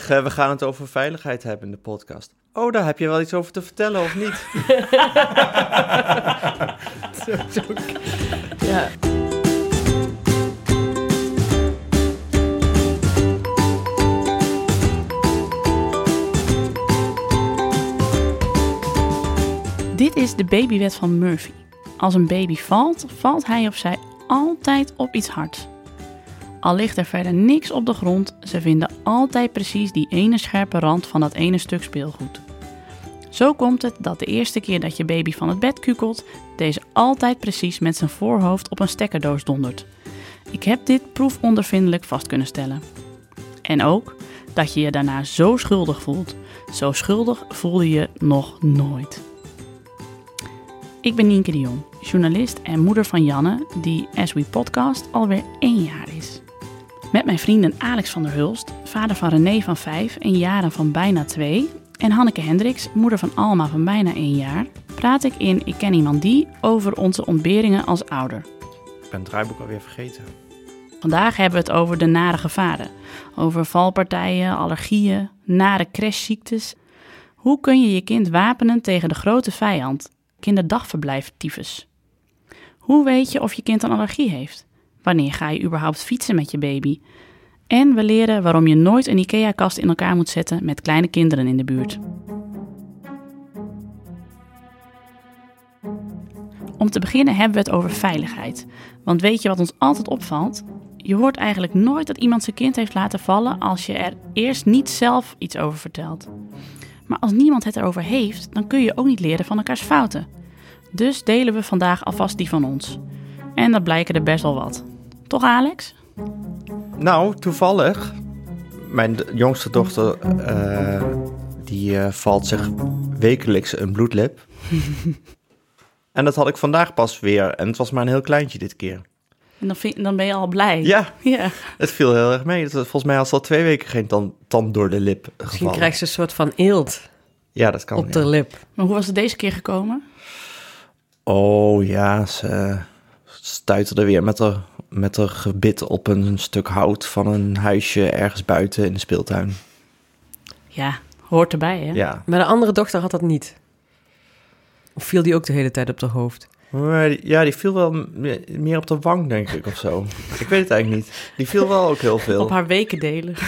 Zeg, we gaan het over veiligheid hebben in de podcast. Oh, daar heb je wel iets over te vertellen, of niet? Ja. Dit is de babywet van Murphy. Als een baby valt, valt hij of zij altijd op iets hards. Al ligt er verder niks op de grond, ze vinden altijd precies die ene scherpe rand van dat ene stuk speelgoed. Zo komt het dat de eerste keer dat je baby van het bed kukelt, deze altijd precies met zijn voorhoofd op een stekkerdoos dondert. Ik heb dit proefondervindelijk vast kunnen stellen. En ook dat je je daarna zo schuldig voelt. Zo schuldig voelde je nog nooit. Ik ben Nienke de Jong, journalist en moeder van Janne, die As We Podcast alweer één jaar is. Met mijn vrienden Alex van der Hulst, vader van René van 5 en Jaren van bijna 2, en Hanneke Hendricks, moeder van Alma van bijna 1 jaar, praat ik in Ik ken iemand die over onze ontberingen als ouder. Ik ben het draaiboek alweer vergeten. Vandaag hebben we het over de nare gevaren. Over valpartijen, allergieën, nare crashziektes. Hoe kun je je kind wapenen tegen de grote vijand, kinderdagverblijf tyfus? Hoe weet je of je kind een allergie heeft? Wanneer ga je überhaupt fietsen met je baby? En we leren waarom je nooit een IKEA-kast in elkaar moet zetten met kleine kinderen in de buurt. Om te beginnen hebben we het over veiligheid. Want weet je wat ons altijd opvalt? Je hoort eigenlijk nooit dat iemand zijn kind heeft laten vallen als je er eerst niet zelf iets over vertelt. Maar als niemand het erover heeft, dan kun je ook niet leren van elkaars fouten. Dus delen we vandaag alvast die van ons. En dat blijken er best wel wat. Toch Alex? Nou, toevallig. Mijn jongste dochter, eh, die eh, valt zich wekelijks een bloedlip. en dat had ik vandaag pas weer. En het was maar een heel kleintje dit keer. En dan, vind, dan ben je al blij. Ja, Ja. het viel heel erg mee. Het- Volgens mij had ze al twee weken geen tand, tand door de lip Misschien gevallen. krijgt ze een soort van eelt Ja, dat kan. op ja. de lip. Maar hoe was het deze keer gekomen? Oh ja, ze stuiterde weer met haar, met haar gebit op een stuk hout van een huisje ergens buiten in de speeltuin. Ja, hoort erbij hè? Ja, Maar de andere dochter had dat niet. Of viel die ook de hele tijd op haar hoofd? ja, die viel wel me- meer op de wang, denk ik, of zo. Ik weet het eigenlijk niet. Die viel wel ook heel veel. Op haar weken delen.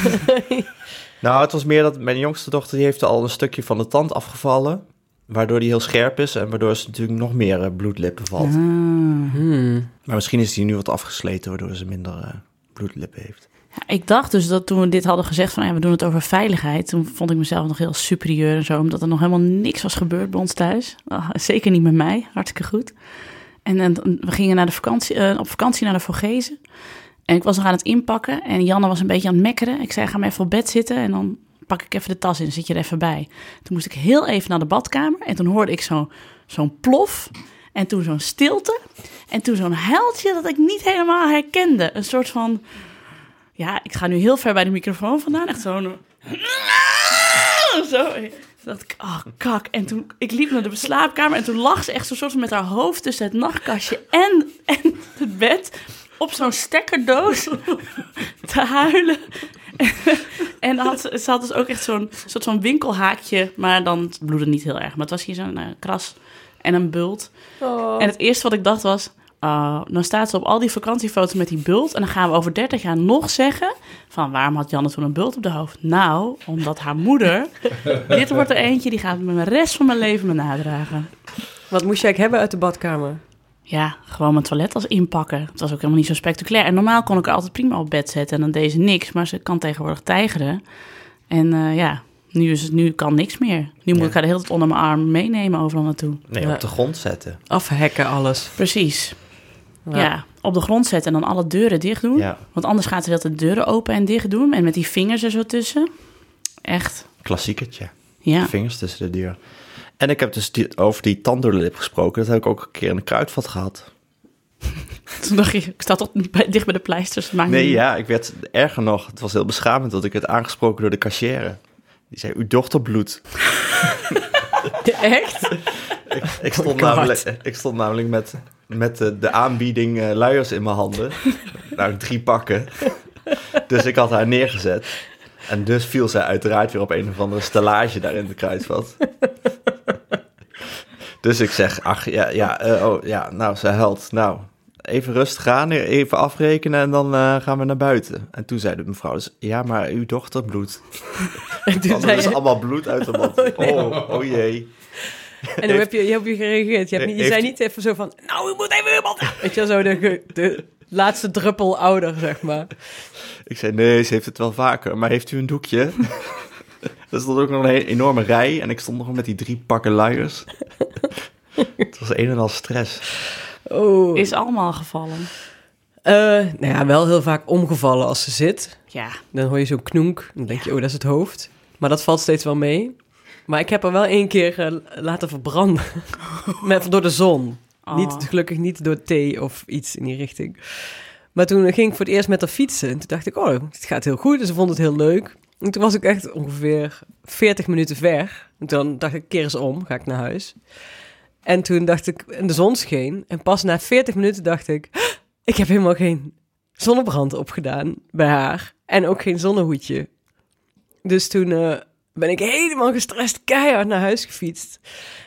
Nou, het was meer dat mijn jongste dochter, die heeft al een stukje van de tand afgevallen. Waardoor die heel scherp is en waardoor ze natuurlijk nog meer eh, bloedlippen valt. Ah. Hmm. Maar misschien is die nu wat afgesleten, waardoor ze minder eh, bloedlippen heeft. Ja, ik dacht dus dat toen we dit hadden gezegd van ja, we doen het over veiligheid, toen vond ik mezelf nog heel superieur en zo, omdat er nog helemaal niks was gebeurd bij ons thuis. Ah, zeker niet met mij, hartstikke goed. En, en we gingen naar de vakantie, eh, op vakantie naar de Vogezen. En ik was nog aan het inpakken en Janne was een beetje aan het mekkeren. Ik zei, ga maar even op bed zitten en dan pak ik even de tas in, zit je er even bij. Toen moest ik heel even naar de badkamer en toen hoorde ik zo- zo'n plof en toen zo'n stilte en toen zo'n huiltje dat ik niet helemaal herkende. Een soort van, ja, ik ga nu heel ver bij de microfoon vandaan, echt zo'n... Zo, dacht ik, oh kak. En toen, ik liep naar de slaapkamer en toen lag ze echt zo'n soort met haar hoofd tussen het nachtkastje en, en het bed op zo'n stekkerdoos te huilen. En had ze, ze had dus ook echt zo'n soort van winkelhaakje, maar dan het bloedde niet heel erg. Maar het was hier zo'n eh, kras en een bult. En het eerste wat ik dacht was, oh, dan staat ze op al die vakantiefoto's met die bult. En dan gaan we over 30 jaar nog zeggen van waarom had Janne toen een bult op de hoofd? Nou, omdat haar moeder, dit wordt er eentje, die gaat me de rest van mijn leven me nadragen. Wat moest jij hebben uit de badkamer? Ja, gewoon mijn toilettas inpakken. Het was ook helemaal niet zo spectaculair. En normaal kon ik er altijd prima op bed zetten en dan deze niks. Maar ze kan tegenwoordig tijgeren. En eh, ja, nu, is het, nu kan niks meer. Nu moet Ja. ik haar de hele tijd onder mijn arm meenemen overal naartoe. Nee, Ja. op de grond zetten. Afhekken alles. Precies. Ja. op de grond zetten en dan alle deuren dicht doen. Ja, Want anders gaat ze de tijd de deuren open en dicht doen. En met die vingers er zo tussen. Echt. klassiekertje. Ja. Vingers tussen de deur. En ik heb dus die- over die tand door de lip gesproken. Dat heb ik ook een keer in een kruidvat gehad. Toen dacht ik, ik sta toch bij, dicht bij de pleisters. maakt Nee, niet- ja, ik werd erger nog. Het was heel beschamend dat ik werd aangesproken door de cashier. Die zei, uw dochter bloedt. Echt? Ik stond, God. namelijk, ik stond namelijk met, met de, de aanbieding eh, luiers in mijn handen. nou, drie pakken. Dus ik had haar neergezet. En dus viel zij uiteraard weer op een of andere stellage daar in de kruidvat. dus ik zeg, ach ja, ja, eh, oh, ja nou, ze huilt. Nou, even rustig aan, even afrekenen en dan eh, gaan we naar buiten. En toen zei de mevrouw, dus, ja, maar uw dochter bloedt. En toen Want zei er is allemaal bloed uit de mond. Oh, oh jee. en hoe heb je, je, heb je gereageerd? Je, hebt niet, je Heeft- zei niet even zo van, nou, u moet even iemand... Weet je wel, zo de, de laatste druppel ouder, zeg maar. Ik zei, nee, ze heeft het wel vaker, maar heeft u een doekje? er stond ook nog een enorme rij en ik stond nog met die drie pakken luiers. het was een en al stress. Oh. Is allemaal gevallen. Eh, nou ja, wel heel vaak omgevallen als ze zit. Ja. Dan hoor je zo'n knoenk. Dan denk je, oh, dat is het hoofd. Maar dat valt steeds wel mee. Maar ik heb er wel één keer eh, laten verbranden. Met, door de zon. Oh. Niet, gelukkig niet door thee of iets in die richting. Maar toen ging ik voor het eerst met haar fietsen. En toen dacht ik, oh, het gaat heel goed. Dus ze vond het heel leuk. En toen was ik echt ongeveer 40 minuten ver. En toen dacht ik, keer eens om, ga ik naar huis. En toen dacht ik, en de zon scheen. En pas na 40 minuten dacht ik, ik heb helemaal geen zonnebrand opgedaan bij haar. En ook geen zonnehoedje. Dus toen eh, ben ik helemaal gestrest keihard naar huis gefietst.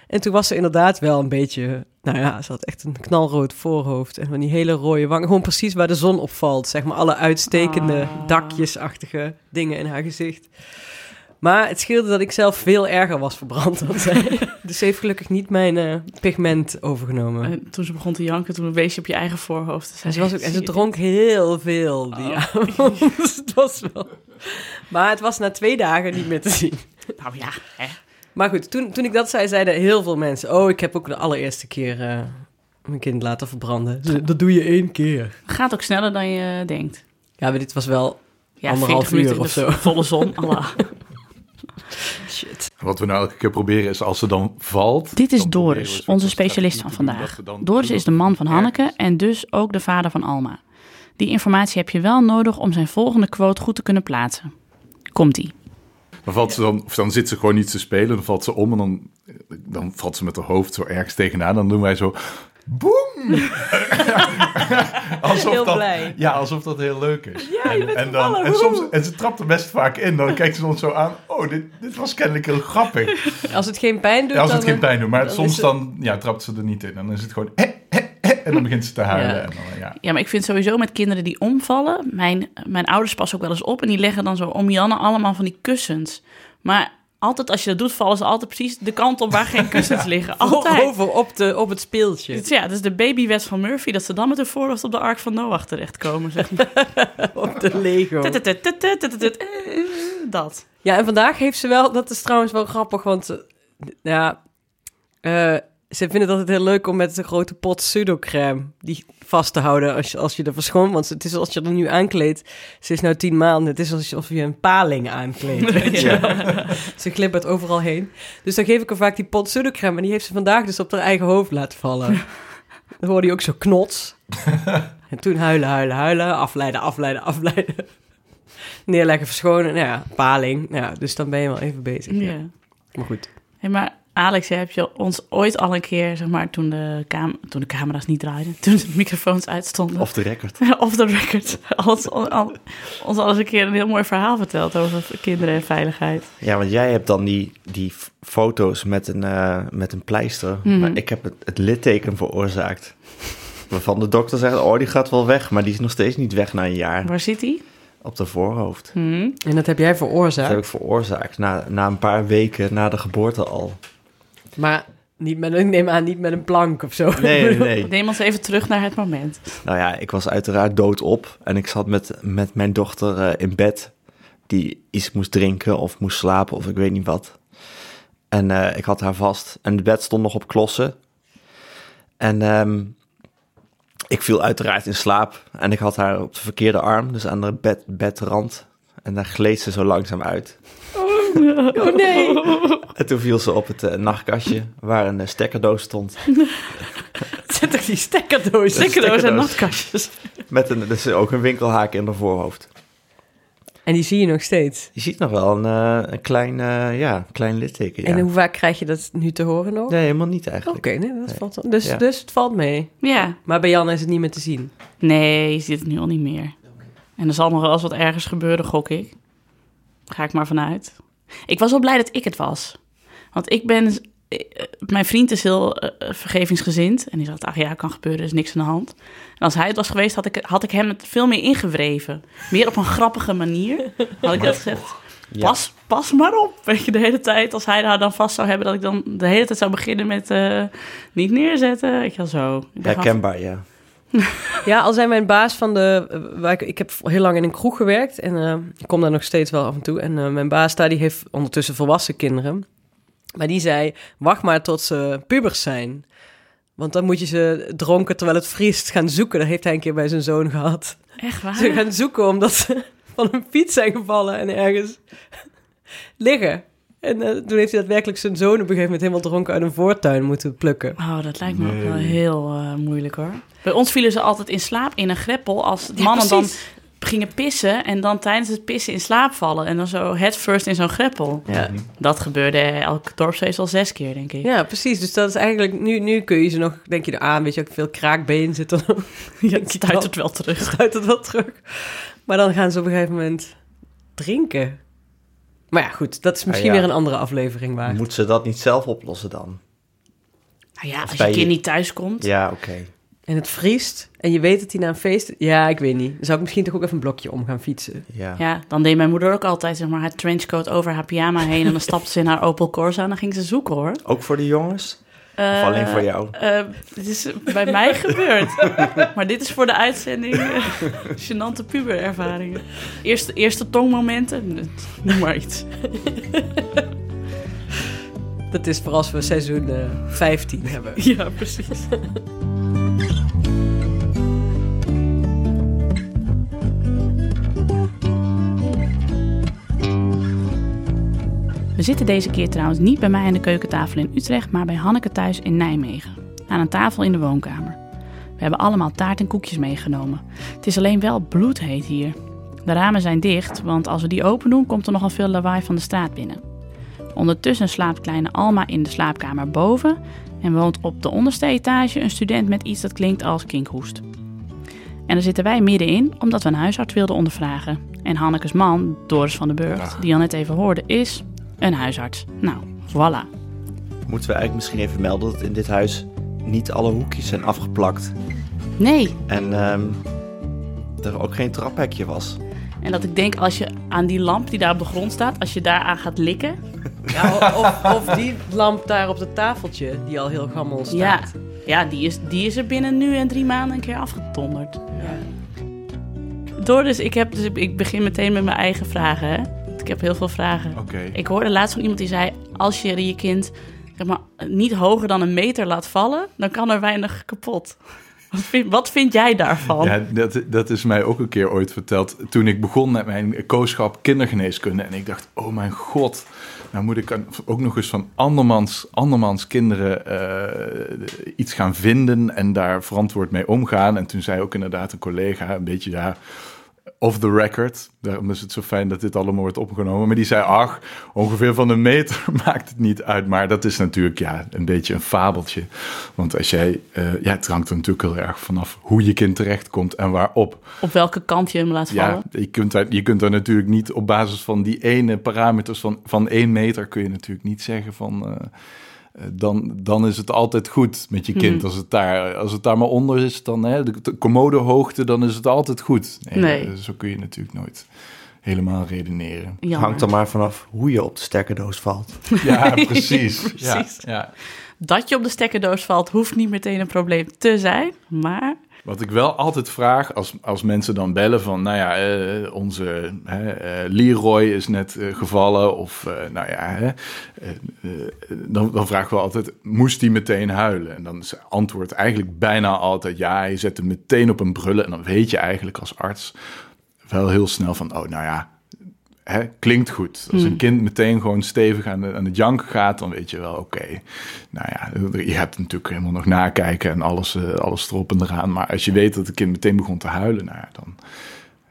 En toen was ze inderdaad wel een beetje... Nou ja, ze had echt een knalrood voorhoofd. En van die hele rode wangen. Gewoon precies waar de zon op valt. Zeg maar alle uitstekende Ah. dakjesachtige dingen in haar gezicht. Maar het scheelde dat ik zelf veel erger was verbrand dan zij. dus ze heeft gelukkig niet mijn eh, pigment overgenomen. En toen ze begon te janken, toen wees je op je eigen voorhoofd. En ze, was ook, en ze dronk heel veel die Oh. avond. Dus het was wel... Maar het was na twee dagen niet meer te zien. Nou ja, hè. Maar goed, toen, toen ik dat zei, zeiden heel veel mensen... Oh, ik heb ook de allereerste keer eh, mijn kind laten verbranden. Dus Dat doe je één keer. Gaat ook sneller dan je denkt. Ja, maar dit was wel... Ja, Anderhalf 40 minuten uur of in de zo. volle zon. Allah. Shit. Wat we nou elke keer proberen is als ze dan valt... Dit is Doris, onze specialist van vandaag. Doris is de man van Hanneke en dus ook de vader van Alma. Die informatie heb je wel nodig om zijn volgende quote goed te kunnen plaatsen. Komt-ie. Dan, valt ze dan, of dan zit ze gewoon niet te spelen, dan valt ze om en dan, dan valt ze met haar hoofd zo ergens tegenaan. Dan doen wij zo... Boem! alsof Heel dat, blij. Ja, alsof dat heel leuk is. Ja, je en, bent en, dan, en, soms, en ze trapt er best vaak in. Dan kijkt ze ons zo aan. Oh, dit, dit was kennelijk heel grappig. Als het geen pijn doet, Ja, als het dan, geen pijn doet. Maar dan soms het- dan ja, trapt ze er niet in. En dan is het gewoon... eh, eh, eh, en dan begint ze te huilen. Ja. En dan, ja. Ja, maar ik vind sowieso met kinderen die omvallen... Mijn, mijn ouders passen ook wel eens op en die leggen dan zo om Janne allemaal van die kussens. Maar altijd als je dat doet, vallen ze altijd precies de kant op waar geen kussens liggen. Altijd. Over op, de, op het speeltje. Dus ja, dat is de babywet van Murphy, dat ze dan met hun voorhoofd op de Ark van Noach terechtkomen. Zeg maar. op de Lego. Dat. Ja, en vandaag heeft ze wel, dat is trouwens wel grappig, want eh, ja, eh, ze vinden het altijd heel leuk om met een grote pot pseudocrème die vast te houden als je, als je er verschoont. Want het is als je er nu aankleedt, ze is nou tien maanden, het is alsof je een paling aankleedt. weet je wel. ze glibbert overal heen. Dus dan geef ik haar vaak die pot pseudocrème en die heeft ze vandaag dus op haar eigen hoofd laten vallen. Dan hoorde je ook zo knots. en toen huilen, huilen, huilen, afleiden, afleiden, afleiden. Neerleggen, verschonen, nou ja, paling. Nou ja, dus dan ben je wel even bezig. Ja. Ja. Maar goed. Hey, maar Alex, heb je ons ooit al een keer, zeg maar, toen de, cam toen de camera's niet draaiden, toen de microfoons uitstonden, Off the record. off the record, ons, al, ons al eens een keer een heel mooi verhaal verteld over kinderen en veiligheid. Ja, want jij hebt dan die, die foto's met een, eh, met een pleister. Mhm. Maar ik heb het, het litteken veroorzaakt. Waarvan de dokter zegt, oh, die gaat wel weg. Maar die is nog steeds niet weg na een jaar. Waar zit hij? Op de voorhoofd. Hm? En dat heb jij Dat veroorzaakt. heb ik veroorzaakt. Na, na een paar weken na de geboorte al. Maar niet met een, neem aan, niet met een plank of zo. Nee, nee, nee. Neem ons even terug naar het moment. Nou ja, ik was uiteraard doodop. En ik zat met, met mijn dochter eh, in bed. Die iets moest drinken of moest slapen of ik weet niet wat. En eh, ik had haar vast. En het bed stond nog op klossen. En ehm, ik viel uiteraard in slaap. En ik had haar op de verkeerde arm, dus aan de bed, bedrand. En daar gleed ze zo langzaam uit. Oh nee. En toen viel ze op het eh, nachtkastje waar een eh, stekkerdoos stond. Zet toch die stekkerdoos. Stekkerdoos en nachtkastjes. Met een, dus ook een winkelhaak in haar voorhoofd. En die zie je nog steeds. Je ziet nog wel een, eh, een klein, ja, klein litteken. Ja. En hoe vaak krijg je dat nu te horen nog? Nee, helemaal niet Oké, eigenlijk. nee, dat Nee. valt. Dus, Ja. dus het valt mee. Ja. Maar bij Jan is het niet meer te zien. Nee, je ziet het nu al niet meer. En er zal nog wel eens wat ergens gebeuren, gok ik. Ga ik maar vanuit. Ik was wel blij dat ik het was. Want ik ben... eh, Mijn vriend is heel eh, vergevingsgezind. En die zegt, ach ja, kan gebeuren, er is niks aan de hand. En als hij het was geweest, had ik, had ik hem het veel meer ingewreven. Meer op een grappige manier. Had ik dat gezegd. Ja. Pas, pas maar op. Weet je, de hele tijd, als hij daar dan vast zou hebben, dat ik dan de hele tijd zou beginnen met eh, niet neerzetten. Ik wel zo. Herkenbaar, ja. Ja, al zijn mijn baas van de... Waar ik, ik heb heel lang in een kroeg gewerkt en eh, ik kom daar nog steeds wel af en toe. En eh, mijn baas daar, die heeft ondertussen volwassen kinderen. Maar die zei, wacht maar tot ze pubers zijn. Want dan moet je ze dronken terwijl het vriest gaan zoeken. Dat heeft hij een keer bij zijn zoon gehad. Echt waar? Ze gaan zoeken omdat ze van een fiets zijn gevallen en ergens liggen. En eh, toen heeft hij daadwerkelijk zijn zoon op een gegeven moment helemaal dronken uit een voortuin moeten plukken. Oh, dat lijkt me ook wel heel eh, moeilijk hoor. Bij ons vielen ze altijd in slaap in een greppel als mannen dan gingen pissen en dan tijdens het pissen in slaap vallen en dan zo head first in zo'n greppel. Ja. Dat gebeurde elke dorpsfeest al zes keer, denk ik. Ja, precies. Dus dat is eigenlijk... Nu, nu kun je ze nog... Denk je er aan, weet je, ook veel kraakbeen zit er nog. Ja, het je stuit dan- het wel terug. Stuit het wel terug. Maar dan gaan ze op een gegeven moment drinken. Maar ja, goed. Dat is misschien Ah, ja. weer een andere aflevering waar. Moet ze dat niet zelf oplossen dan? Nou ja, als je je- kind niet thuis komt. Ja, oké. En het vriest. En je weet dat hij na een feest... Ja, ik weet niet. Dan zou ik misschien toch ook even een blokje om gaan fietsen. Ja. Ja, dan deed mijn moeder ook altijd zeg maar, haar trenchcoat over haar pyjama heen. En dan stapte ze in haar Opel Corsa en dan ging ze zoeken hoor. Ook voor de jongens? Of Eh, alleen voor jou? eh, het is bij mij gebeurd. maar dit is voor de uitzending eh, gênante puberervaringen. Eerste, eerste tongmomenten, noem maar iets. Dat is voor als we seizoen eh, 15 hebben. Ja, precies. Zitten deze keer trouwens niet bij mij aan de keukentafel in Utrecht, maar bij Hanneke thuis in Nijmegen. Aan een tafel in de woonkamer. We hebben allemaal taart en koekjes meegenomen. Het is alleen wel bloedheet hier. De ramen zijn dicht, want als we die open doen, komt er nogal veel lawaai van de straat binnen. Ondertussen slaapt kleine Alma in de slaapkamer boven en woont op de onderste etage een student met iets dat klinkt als kinkhoest. En daar zitten wij middenin omdat we een huisarts wilden ondervragen. En Hannekes man, Doris van den Burgt, Ja. die al net even hoorde, is een huisarts. Nou, voilà. Moeten we eigenlijk misschien even melden dat in dit huis niet alle hoekjes zijn afgeplakt. Nee, En ehm, er ook geen traphekje was. en dat ik denk als je aan die lamp die daar op de grond staat, als je daaraan gaat likken, Ja, of, of die lamp daar op het tafeltje, die al heel gammel ja, staat. ja die, is, die is er binnen nu en drie maanden een keer afgetonderd. Ja. Doris, ik, heb dus, ik begin meteen met mijn eigen vragen. Hè? Ik heb heel veel vragen. Oké. Ik hoorde laatst van iemand die zei: als je je kind zeg maar, niet hoger dan een meter laat vallen, dan kan er weinig kapot. Wat vind, wat vind jij daarvan? Ja, dat, dat is mij ook een keer ooit verteld. Toen ik begon met mijn kooschap kindergeneeskunde. En ik dacht, oh mijn god. Nou moet ik ook nog eens van andermans, andermans kinderen eh, iets gaan vinden. En daar verantwoord mee omgaan. En toen zei ook inderdaad een collega, een beetje ja, off the record. Daarom is het zo fijn dat dit allemaal wordt opgenomen. Maar die zei, ach, ongeveer van een meter maakt het niet uit. Maar dat is natuurlijk ja, een beetje een fabeltje. Want als jij, eh, ja, het hangt er natuurlijk heel erg vanaf hoe je kind terechtkomt en waarop. Op welke kant je hem laat vallen? Ja, je kunt, daar, je kunt daar natuurlijk niet op basis van die ene parameters van, van één meter kun je natuurlijk niet zeggen van. eh, dan, dan is het altijd goed met je kind. Mhm. Als, het daar, als het daar maar onder is, dan hè, de, de commodehoogte, dan is het altijd goed. Nee. eh, Zo kun je natuurlijk nooit helemaal redeneren. Jammer. Hangt er maar vanaf hoe je op de stekkerdoos valt. Ja, precies. Precies. Ja, ja. Dat je op de stekkerdoos valt, hoeft niet meteen een probleem te zijn. Maar Wat ik wel altijd vraag als, als mensen dan bellen van, nou ja, eh, onze eh, Leroy is net eh, gevallen of eh, nou ja, dan, dan vragen we altijd, moest hij meteen huilen? En dan is antwoord eigenlijk bijna altijd ja, hij zet hem meteen op een brullen en dan weet je eigenlijk als arts wel heel snel van, oh nou ja, hè, klinkt goed. Als een kind meteen gewoon stevig aan, de, aan het janken gaat, dan weet je wel, oké. Nou ja, je hebt natuurlijk helemaal nog nakijken en alles, eh, alles erop en eraan. Maar als je weet dat het kind meteen begon te huilen, nou ja, dan,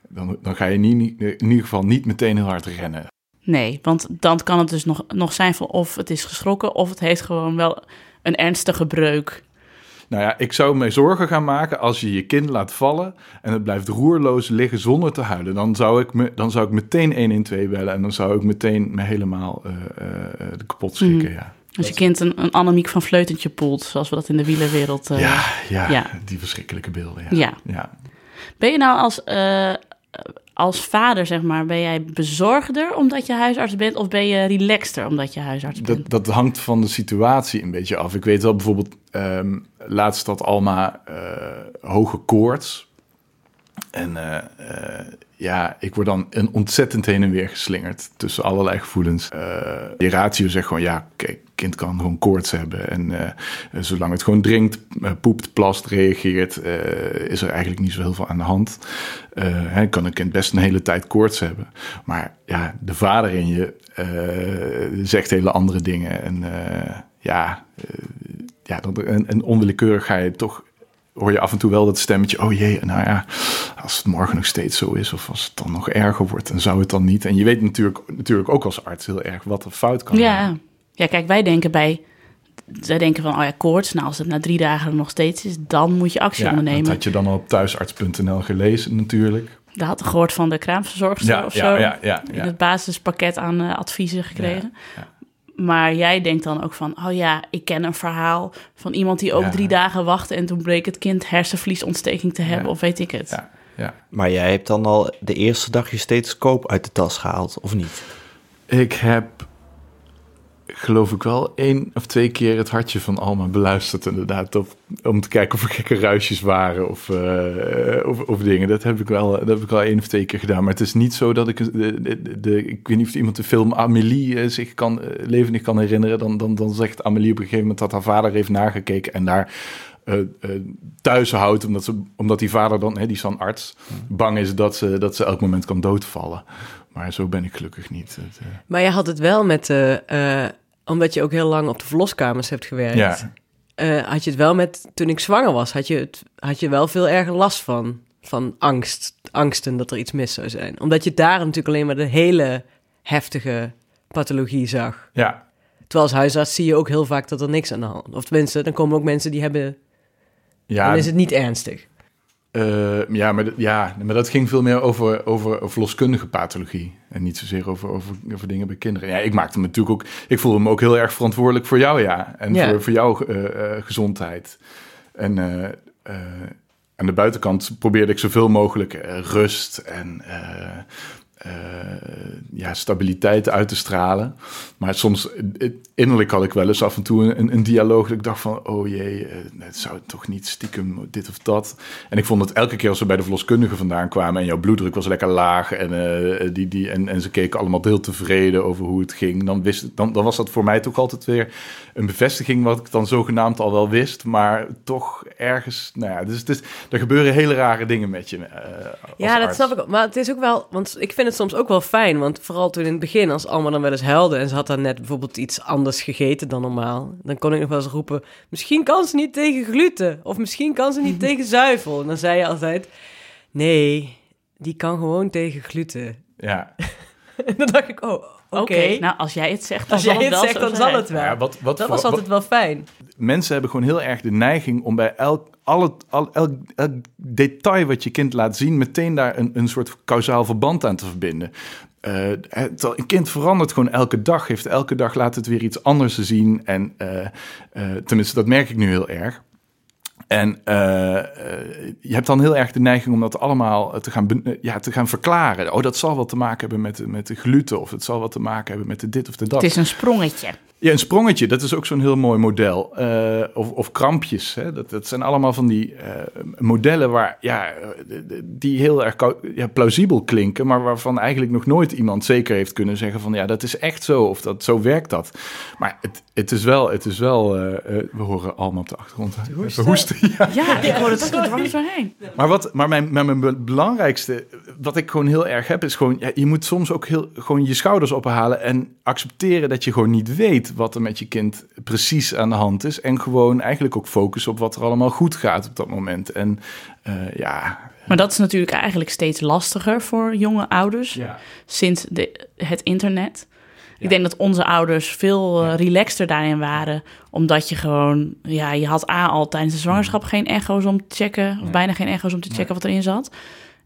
dan, dan ga je niet, niet- in ieder geval niet meteen heel hard rennen. nee, want dan kan het dus nog, nog zijn van of het is geschrokken of het heeft gewoon wel een ernstige breuk. Nou ja, ik zou me zorgen gaan maken als je je kind laat vallen en het blijft roerloos liggen zonder te huilen. Dan zou ik, me, dan zou ik meteen 112 bellen en dan zou ik meteen me helemaal uh, uh, kapot schrikken. Ja. Als je kind een, een Annemiek van Vleutentje poelt, zoals we dat in de wielerwereld... Uh, ja, ja, ja, die verschrikkelijke beelden. Ja. ja. ja. Ben je nou als, als vader, zeg maar, ben jij bezorgder omdat je huisarts bent... of ben je relaxter omdat je huisarts bent? Dat, dat hangt van de situatie een beetje af. Ik weet wel bijvoorbeeld, um, laatst had Alma uh, hoge koorts... En uh, uh, ja, ik word dan een ontzettend heen en weer geslingerd tussen allerlei gevoelens. Uh, ratio zegt gewoon, ja, kijk, kind kan gewoon koorts hebben. En zolang het gewoon drinkt, poept, plast, reageert, is er eigenlijk niet zo heel veel aan de hand. Hè, kan een kind best een hele tijd koorts hebben. Maar ja, de vader in je zegt hele andere dingen. En ja, ja en, en onwillekeurig ga je toch hoor je af en toe wel dat stemmetje, oh jee, nou ja, als het morgen nog steeds zo is of als het dan nog erger wordt, dan zou het dan niet. En je weet natuurlijk, natuurlijk ook als arts heel erg wat er fout kan ja. Ja, kijk, wij denken bij, zij denken van, oh ja, koorts, nou als het na drie dagen nog steeds is, dan moet je actie ja, ondernemen. Dat had je dan al op thuisarts.nl gelezen natuurlijk. Dat had gehoord van de kraamverzorgster ja, of ja, zo. Ja, ja, In het basispakket aan uh, adviezen gekregen. Maar jij denkt dan ook van, oh ja, ik ken een verhaal van iemand die ook Ja. drie dagen wachtte en toen bleek het kind hersenvliesontsteking te hebben, Ja. of weet ik het. Ja, ja. Maar jij hebt dan al de eerste dag je stethoscoop uit de tas gehaald, of niet? Ik heb, geloof ik wel, één of twee keer het hartje van Alma beluisterd inderdaad. Op, om te kijken of er gekke ruisjes waren of, eh, of, of dingen. Dat heb, ik wel, dat heb ik wel één of twee keer gedaan. Maar het is niet zo dat ik... De, de, de- ik weet niet of iemand de film Amélie eh, zich kan, eh, levendig kan herinneren. Dan, dan, dan zegt Amélie op een gegeven moment dat haar vader heeft nagekeken en daar... eh, eh, thuis houdt, omdat, ze, omdat die vader dan, hè, die is dan arts, bang is dat ze, dat ze elk moment kan doodvallen. Maar zo ben ik gelukkig niet. Het, eh, Maar je had het wel met, eh, omdat je ook heel lang op de verloskamers hebt gewerkt. ja, eh, had je het wel met, toen ik zwanger was, had je, het, had je wel veel erger last van. Van angst, angsten dat er iets mis zou zijn. Omdat je daar natuurlijk alleen maar de hele heftige pathologie zag. ja, Terwijl als huisarts zie je ook heel vaak dat er niks aan de hand Of tenminste, dan komen ook mensen die hebben, ja, dan is het niet ernstig. Eh, ja, maar, dat- ja, maar dat ging veel meer over, over verloskundige pathologie. En niet zozeer over, over, over dingen bij kinderen. Ja, ik maakte me natuurlijk ook... Ik voelde me ook heel erg verantwoordelijk voor jou, ja. En Ja. voor, voor jouw eh, eh, gezondheid. En aan de buitenkant probeerde ik zoveel mogelijk rust en... eh, ja, stabiliteit uit te stralen. Maar soms, eh, innerlijk had ik wel eens af en toe een, een dialoog dat ik dacht van, oh jee, eh, het zou toch niet stiekem dit of dat. En ik vond het elke keer als we bij de verloskundige vandaan kwamen en jouw bloeddruk was lekker laag en, die, die, en, en ze keken allemaal heel tevreden over hoe het ging, dan, wist, dan, dan was dat voor mij toch altijd weer een bevestiging wat ik dan zogenaamd al wel wist, maar toch ergens, nou ja, dus het is, er gebeuren hele rare dingen met je. Ja, dat arts. snap ik ook. Maar het is ook wel, want ik vind het soms ook wel fijn. Want vooral toen in het begin, als Alma dan wel eens huilde en ze had dan net bijvoorbeeld iets anders gegeten dan normaal, dan kon ik nog wel eens roepen: misschien kan ze niet tegen gluten, of misschien kan ze niet tegen zuivel. En dan zei je altijd: nee, die kan gewoon tegen gluten. Ja. En dan dacht ik: oh, oké. Nou als jij het zegt, dan als zal jij het zegt, dan zal het wel. Ja, wat, wat dat voor- was altijd wel fijn. mensen hebben gewoon heel erg de neiging om bij elk, al het, al, elk, detail wat je kind laat zien, meteen daar een, een soort kausaal verband aan te verbinden. Eh, een kind verandert gewoon elke dag, heeft elke dag laat het weer iets anders zien. En eh, eh, tenminste, dat merk ik nu heel erg. En eh, eh, je hebt dan heel erg de neiging om dat allemaal te gaan, eh, ja, te gaan verklaren. Oh, dat zal wat te maken hebben met, de- met de gluten. Of het zal wat te maken hebben met de dit of de dat. Het is een sprongetje. Ja, een sprongetje, dat is ook zo'n heel mooi model. Eh, of, of krampjes, hè? Dat, dat zijn allemaal van die eh, modellen waar, ja, eh, die heel erg ja, plausibel klinken, maar waarvan eigenlijk nog nooit iemand zeker heeft kunnen zeggen van ja, dat is echt zo of dat, zo werkt dat. Maar het, het is wel, het is wel eh, eh, we horen allemaal op de achtergrond. Hoesten. Ja. Ja, ik hoor het ook dwars doorheen. Maar, wat, maar mijn, mijn, mijn be- belangrijkste, wat ik gewoon heel erg heb, is gewoon, ja, je moet soms ook heel, gewoon je schouders ophalen en accepteren dat je gewoon niet weet wat er met je kind precies aan de hand is. En gewoon eigenlijk ook focussen op wat er allemaal goed gaat op dat moment. En eh, ja, Maar dat is natuurlijk eigenlijk steeds lastiger voor jonge ouders ja. sinds de, het internet. Ik denk dat onze ouders veel eh, relaxter daarin waren. Omdat je gewoon, ja, je had A al tijdens de zwangerschap geen echo's om te checken. Of bijna geen echo's om te checken wat erin zat.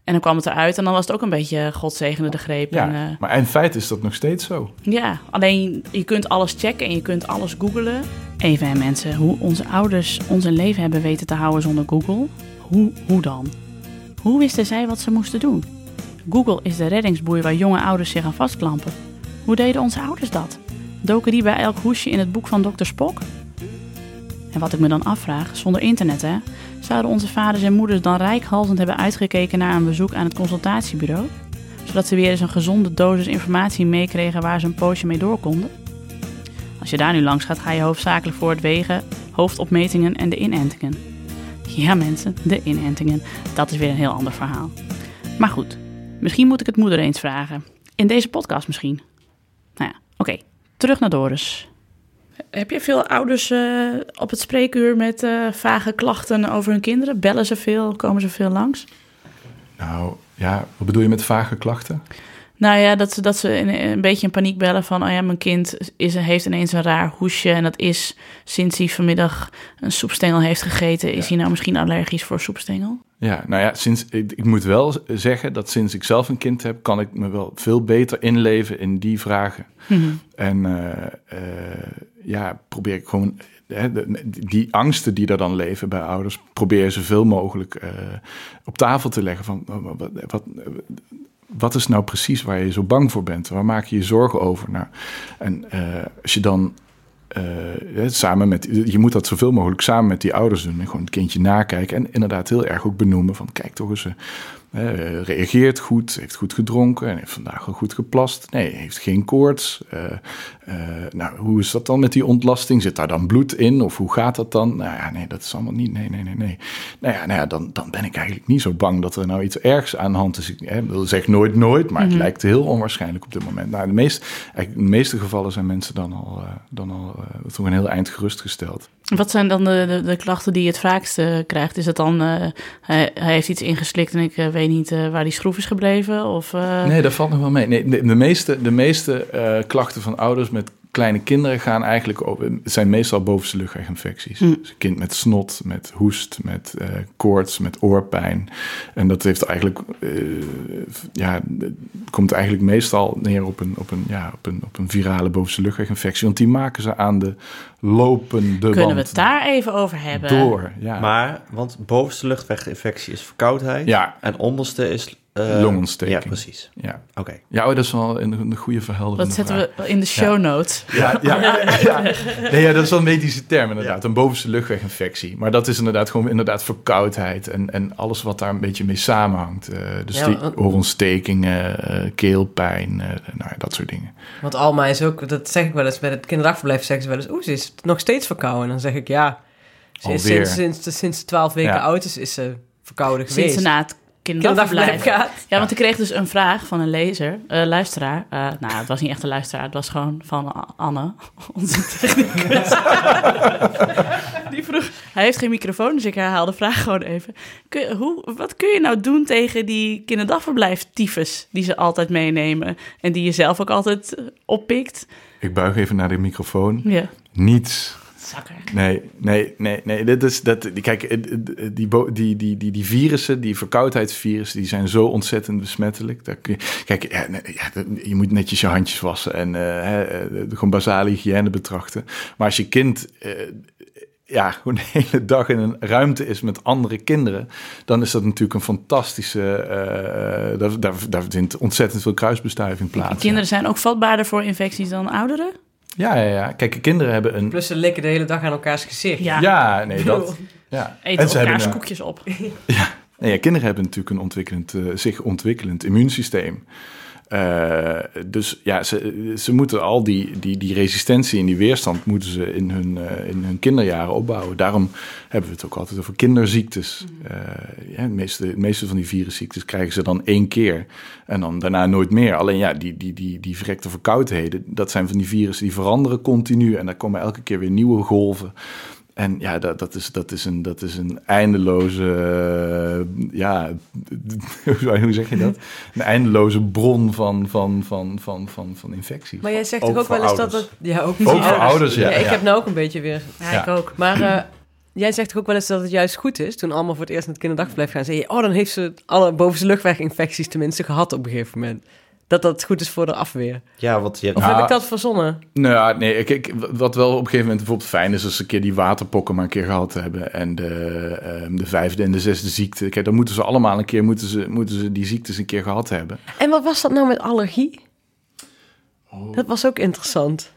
En dan kwam het eruit en dan was het ook een beetje God zegende de greep. Ja, En, eh, maar in feite is dat nog steeds zo. ja, alleen je kunt alles checken en je kunt alles googlen. Even hè, mensen, hoe onze ouders ons een leven hebben weten te houden zonder Google. Hoe, hoe dan? Hoe wisten zij wat ze moesten doen? Google is de reddingsboei waar jonge ouders zich aan vastklampen. Hoe deden onze ouders dat? Doken die bij elk hoesje in het boek van Dr. Spock? En wat ik me dan afvraag, zonder internet hè, zouden onze vaders en moeders dan rijkhalsend hebben uitgekeken naar een bezoek aan het consultatiebureau? Zodat ze weer eens een gezonde dosis informatie meekregen waar ze een poosje mee door konden? Als je daar nu langs gaat, ga je hoofdzakelijk voor het wegen, hoofdopmetingen en de inentingen. Ja mensen, de inentingen. Dat is weer een heel ander verhaal. Maar goed, misschien moet ik het moeder eens vragen. In deze podcast misschien. Nou ja, oké. Terug naar Doris. Heb je veel ouders eh, op het spreekuur met eh, vage klachten over hun kinderen? Bellen ze veel? Komen ze veel langs? Nou, ja, wat bedoel je met vage klachten? Nou ja, dat ze, dat ze een, een beetje in paniek bellen van... oh ja, mijn kind is, heeft ineens een raar hoesje... en dat is sinds hij vanmiddag een soepstengel heeft gegeten... is hij nou misschien allergisch voor soepstengel? Ja, nou ja, sinds, ik, ik moet wel zeggen dat sinds ik zelf een kind heb... kan ik me wel veel beter inleven in die vragen. En eh, eh, ja, probeer ik gewoon... Die angsten die er dan leven bij ouders... probeer zoveel mogelijk eh, op tafel te leggen van... oh, wat, wat, wat is nou precies waar je zo bang voor bent? Waar maak je je zorgen over? Nou, en eh, als je dan eh, samen met, je moet dat zoveel mogelijk samen met die ouders doen. En gewoon het kindje nakijken. En inderdaad heel erg ook benoemen van kijk toch eens. Eh, reageert goed, heeft goed gedronken en heeft vandaag al goed geplast. Nee, heeft geen koorts. Eh, eh, nou, hoe is dat dan met die ontlasting? Zit daar dan bloed in of hoe gaat dat dan? Nou ja, nee, dat is allemaal niet. Nee, nee, nee, nee. Nou ja, nou ja dan, dan ben ik eigenlijk niet zo bang dat er nou iets ergs aan de hand is. Ik wil zeg nooit nooit, maar het lijkt heel onwaarschijnlijk op dit moment. Nou, de, meest, eigenlijk, in de meeste gevallen zijn mensen dan al, eh, dan al toch een heel eind gerustgesteld. Wat zijn dan de, de, klachten die je het vaakst krijgt? Is het dan, eh, hij, heeft iets ingeslikt en ik eh, weet niet eh, waar die schroef is gebleven? Of, Nee, dat valt nog wel mee. Nee, de, de meeste, de meeste klachten van ouders met kleine kinderen gaan eigenlijk over, het zijn meestal bovenste luchtweginfecties. Hm. Dus een kind met snot, met hoest, met eh, koorts, met oorpijn. En dat heeft eigenlijk, eh, ja, komt eigenlijk meestal neer op een, op een, ja, op een, op een virale bovenste luchtweginfectie. Want die maken ze aan de lopende kunnen we het daar even over hebben? door. Ja. Maar, want bovenste luchtweginfectie is verkoudheid. Ja. En onderste is... eh, Longontsteking. Ja, precies. ja. Oké. ja, oh, dat is wel een, een goede verhelderende Dat zetten vraag. we in de show notes. Ja, ja, ja. Nee, ja, dat is wel een medische term inderdaad. Een bovenste luchtweginfectie. Maar dat is inderdaad gewoon inderdaad verkoudheid. En, en alles wat daar een beetje mee samenhangt. Eh, dus Ja, die oorontstekingen, eh, keelpijn, eh, nou ja, dat soort dingen. Want Alma is ook, dat zeg ik wel eens bij het kinderdagverblijf, zeggen ze wel eens, oeh, ze is nog steeds verkouden. En dan zeg ik, ja, ze is sinds, sinds, de- sinds de 12 weken Ja. oud is, is ze verkouden Sinds geweest. het kinderdagverblijf gaat. Ja, want ik kreeg dus een vraag van een lezer, eh, luisteraar. Eh, nou, het was niet echt een luisteraar, het was gewoon van Anne, onze technicus. Die vroeg, hij heeft geen microfoon, dus ik herhaal de vraag gewoon even. Kun, hoe, wat kun je nou doen tegen die kinderdagverblijf-tyfus die ze altijd meenemen en die je zelf ook altijd oppikt? Ik buig even naar de microfoon. Ja, Niets. Zakker. Nee, nee, nee, nee. Dit is, dat, kijk, die, die, die, die, die virussen, die verkoudheidsvirussen, die zijn zo ontzettend besmettelijk. Daar kun je, kijk, ja, nee, ja, je moet netjes je handjes wassen en eh, hè, eh, gewoon basale hygiëne betrachten. Maar als je kind eh, ja, gewoon de hele dag in een ruimte is met andere kinderen, dan is dat natuurlijk een fantastische. daar, daar, daar vindt ontzettend veel kruisbestuiving plaats. Kinderen zijn ook vatbaarder voor infecties dan ouderen? Ja, ja, ja. Kijk, kinderen hebben een. Plus ze likken de hele dag aan elkaars gezicht. Ja. Ja, nee, dat. Ja. Eten ze elkaars koekjes op. Nee, ja, kinderen hebben natuurlijk een ontwikkelend, eh, zich ontwikkelend immuunsysteem. Eh, dus ja, ze, ze moeten al die, die, die resistentie en die weerstand moeten ze in hun, eh, in hun kinderjaren opbouwen. Daarom hebben we het ook altijd over kinderziektes. Eh, ja, de, meeste, de meeste van die virusziektes krijgen ze dan één keer en dan daarna nooit meer. Alleen ja, die, die, die, die verrekte verkoudheden, dat zijn van die virussen die veranderen continu en daar komen elke keer weer nieuwe golven. En ja, dat, dat, is, dat, is, een, dat is een eindeloze, eh, ja, hoe zeg je dat? Een eindeloze bron van, van, van, van, van, van infecties. Maar jij zegt Ook toch ook wel eens dat ouders. het... Ja, ook, Ook voor ouders, ja. ik ja. heb nou ook een beetje weer... Ja, Ja. ik ook. Maar eh, jij zegt toch ook wel eens dat het juist goed is... toen allemaal voor het eerst naar het kinderdagverblijf gaan... zei je, oh, dan heeft ze alle bovenste luchtweginfecties tenminste gehad op een gegeven moment. Dat dat goed is voor de afweer. Ja, want je hebt... Of heb ik dat verzonnen? Nou ja, nee, ik, ik, wat wel op een gegeven moment bijvoorbeeld fijn is... als ze een keer die waterpokken maar een keer gehad hebben... en de, ehm, de vijfde en de zesde ziekte. Kijk, dan moeten ze allemaal een keer... moeten ze, moeten ze die ziektes een keer gehad hebben. En wat was dat nou met allergie? Oh. Dat was ook interessant.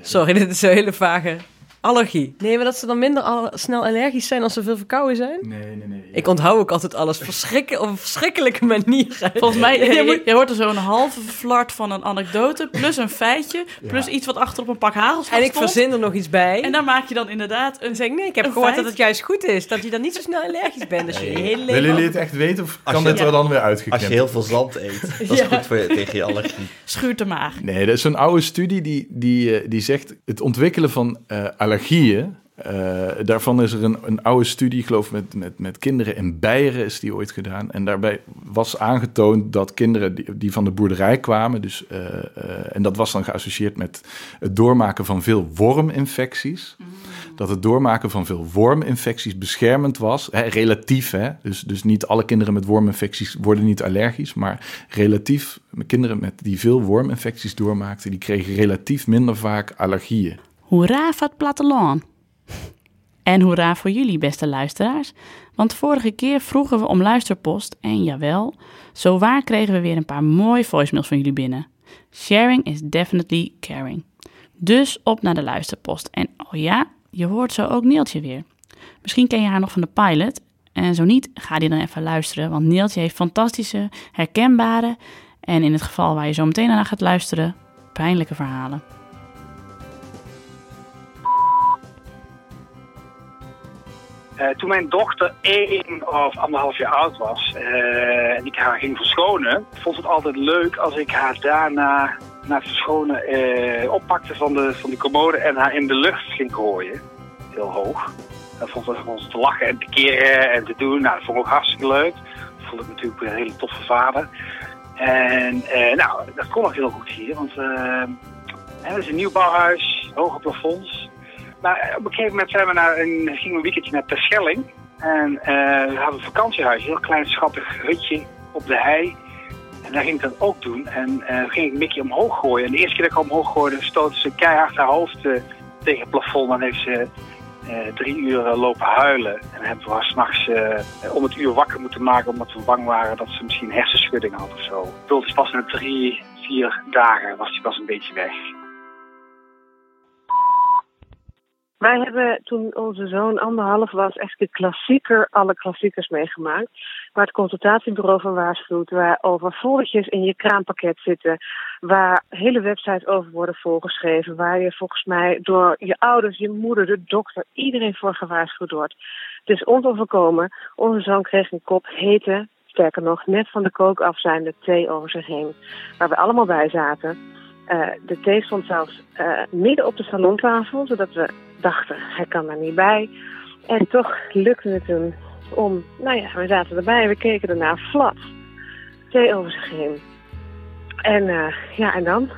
Sorry, dit is een hele vage... Allergie. Nee, maar dat ze dan minder al- snel allergisch zijn als ze veel verkouden zijn? Nee, nee, nee. Ik onthoud ook altijd alles verschrikken, op een verschrikkelijke manier. Volgens mij, je, hoort er zo'n halve flart van een anekdote, plus een feitje, plus Ja. iets wat achter op een pak hagelslag En ik stond. verzin er nog iets bij. En daar maak je dan inderdaad Dan een... zeg nee, ik heb gehoord feit? dat het juist goed is. Dat je dan niet zo snel allergisch bent. Als je je hele leven... Willen jullie het echt weten of Als kan je- dit er dan weer Als uitgeknipt? je heel veel zand eet, dat is Ja. goed voor je, tegen je allergie. Schuurt de maag. Nee, dat is een oude studie die, die, eh, die zegt... het ontwikkelen van eh, allergieën... eh, daarvan is er een, een oude studie, ik geloof met, met, met kinderen in Beieren is die ooit gedaan. En daarbij was aangetoond dat kinderen die, die van de boerderij kwamen... Dus, eh, eh, en dat was dan geassocieerd met het doormaken van veel worminfecties... dat het doormaken van veel worminfecties beschermend was. Hè, relatief, hè? Dus, dus niet alle kinderen met worminfecties worden niet allergisch. Maar relatief, kinderen met die veel worminfecties doormaakten... die kregen relatief minder vaak allergieën. Hoera voor het platteland. En hoera voor jullie, beste luisteraars. Want vorige keer vroegen we om luisterpost. En jawel, zo waar kregen we weer een paar mooie voicemails van jullie binnen. Sharing is definitely caring. Dus op naar de luisterpost. En oh ja, je hoort zo ook Neeltje weer. Misschien ken je haar nog van de pilot. En zo niet, ga die dan even luisteren. Want Neeltje heeft fantastische, herkenbare... en in het geval waar je zo meteen naar gaat luisteren... pijnlijke verhalen. Eh, toen mijn dochter één of anderhalf jaar oud was eh, en ik haar ging verschonen, vond het altijd leuk als ik haar daarna na het verschonen eh, oppakte van de, van de commode en haar in de lucht ging gooien. Heel hoog. Dat vond ze gewoon te lachen en te keren en te doen. Nou, dat vond ik ook hartstikke leuk. Dat vond ik natuurlijk een hele toffe vader. En nou, dat kon ook heel goed hier, want het is een nieuwbouwhuis, hoge plafonds. Op een gegeven moment naar gingen we een weekendje naar Terschelling. En eh, we hadden een vakantiehuis, een heel klein schattig hutje op de hei. En daar ging ik dat ook doen. En eh ging ik Mickey omhoog gooien. En de eerste keer dat ik omhoog gooide, stootte ze keihard haar hoofd eh, tegen het plafond. Dan heeft ze drie uur lopen huilen. En hebben we haar s'nachts om het uur wakker moeten maken, omdat we bang waren dat ze misschien hersenschudding had of zo. Wilde pas na drie, vier dagen was hij pas een beetje weg. Wij hebben toen onze zoon anderhalf was echt de klassieker, alle klassiekers meegemaakt. Waar het consultatiebureau van waarschuwt, waar overvolletjes in je kraampakket zitten, waar hele websites over worden volgeschreven, waar je volgens mij door je ouders, je moeder, de dokter, iedereen voor gewaarschuwd wordt. Het is ons. Onze zoon kreeg een kop hete, sterker nog, net van de kook af zijnde thee over zich heen, waar we allemaal bij zaten. Eh, de thee stond zelfs eh, midden op de salontafel, zodat we hij kan daar niet bij. En toch lukte het hem om, nou ja, we zaten erbij, we keken ernaar, flat. Thee over zich heen. En eh, ja, en dan?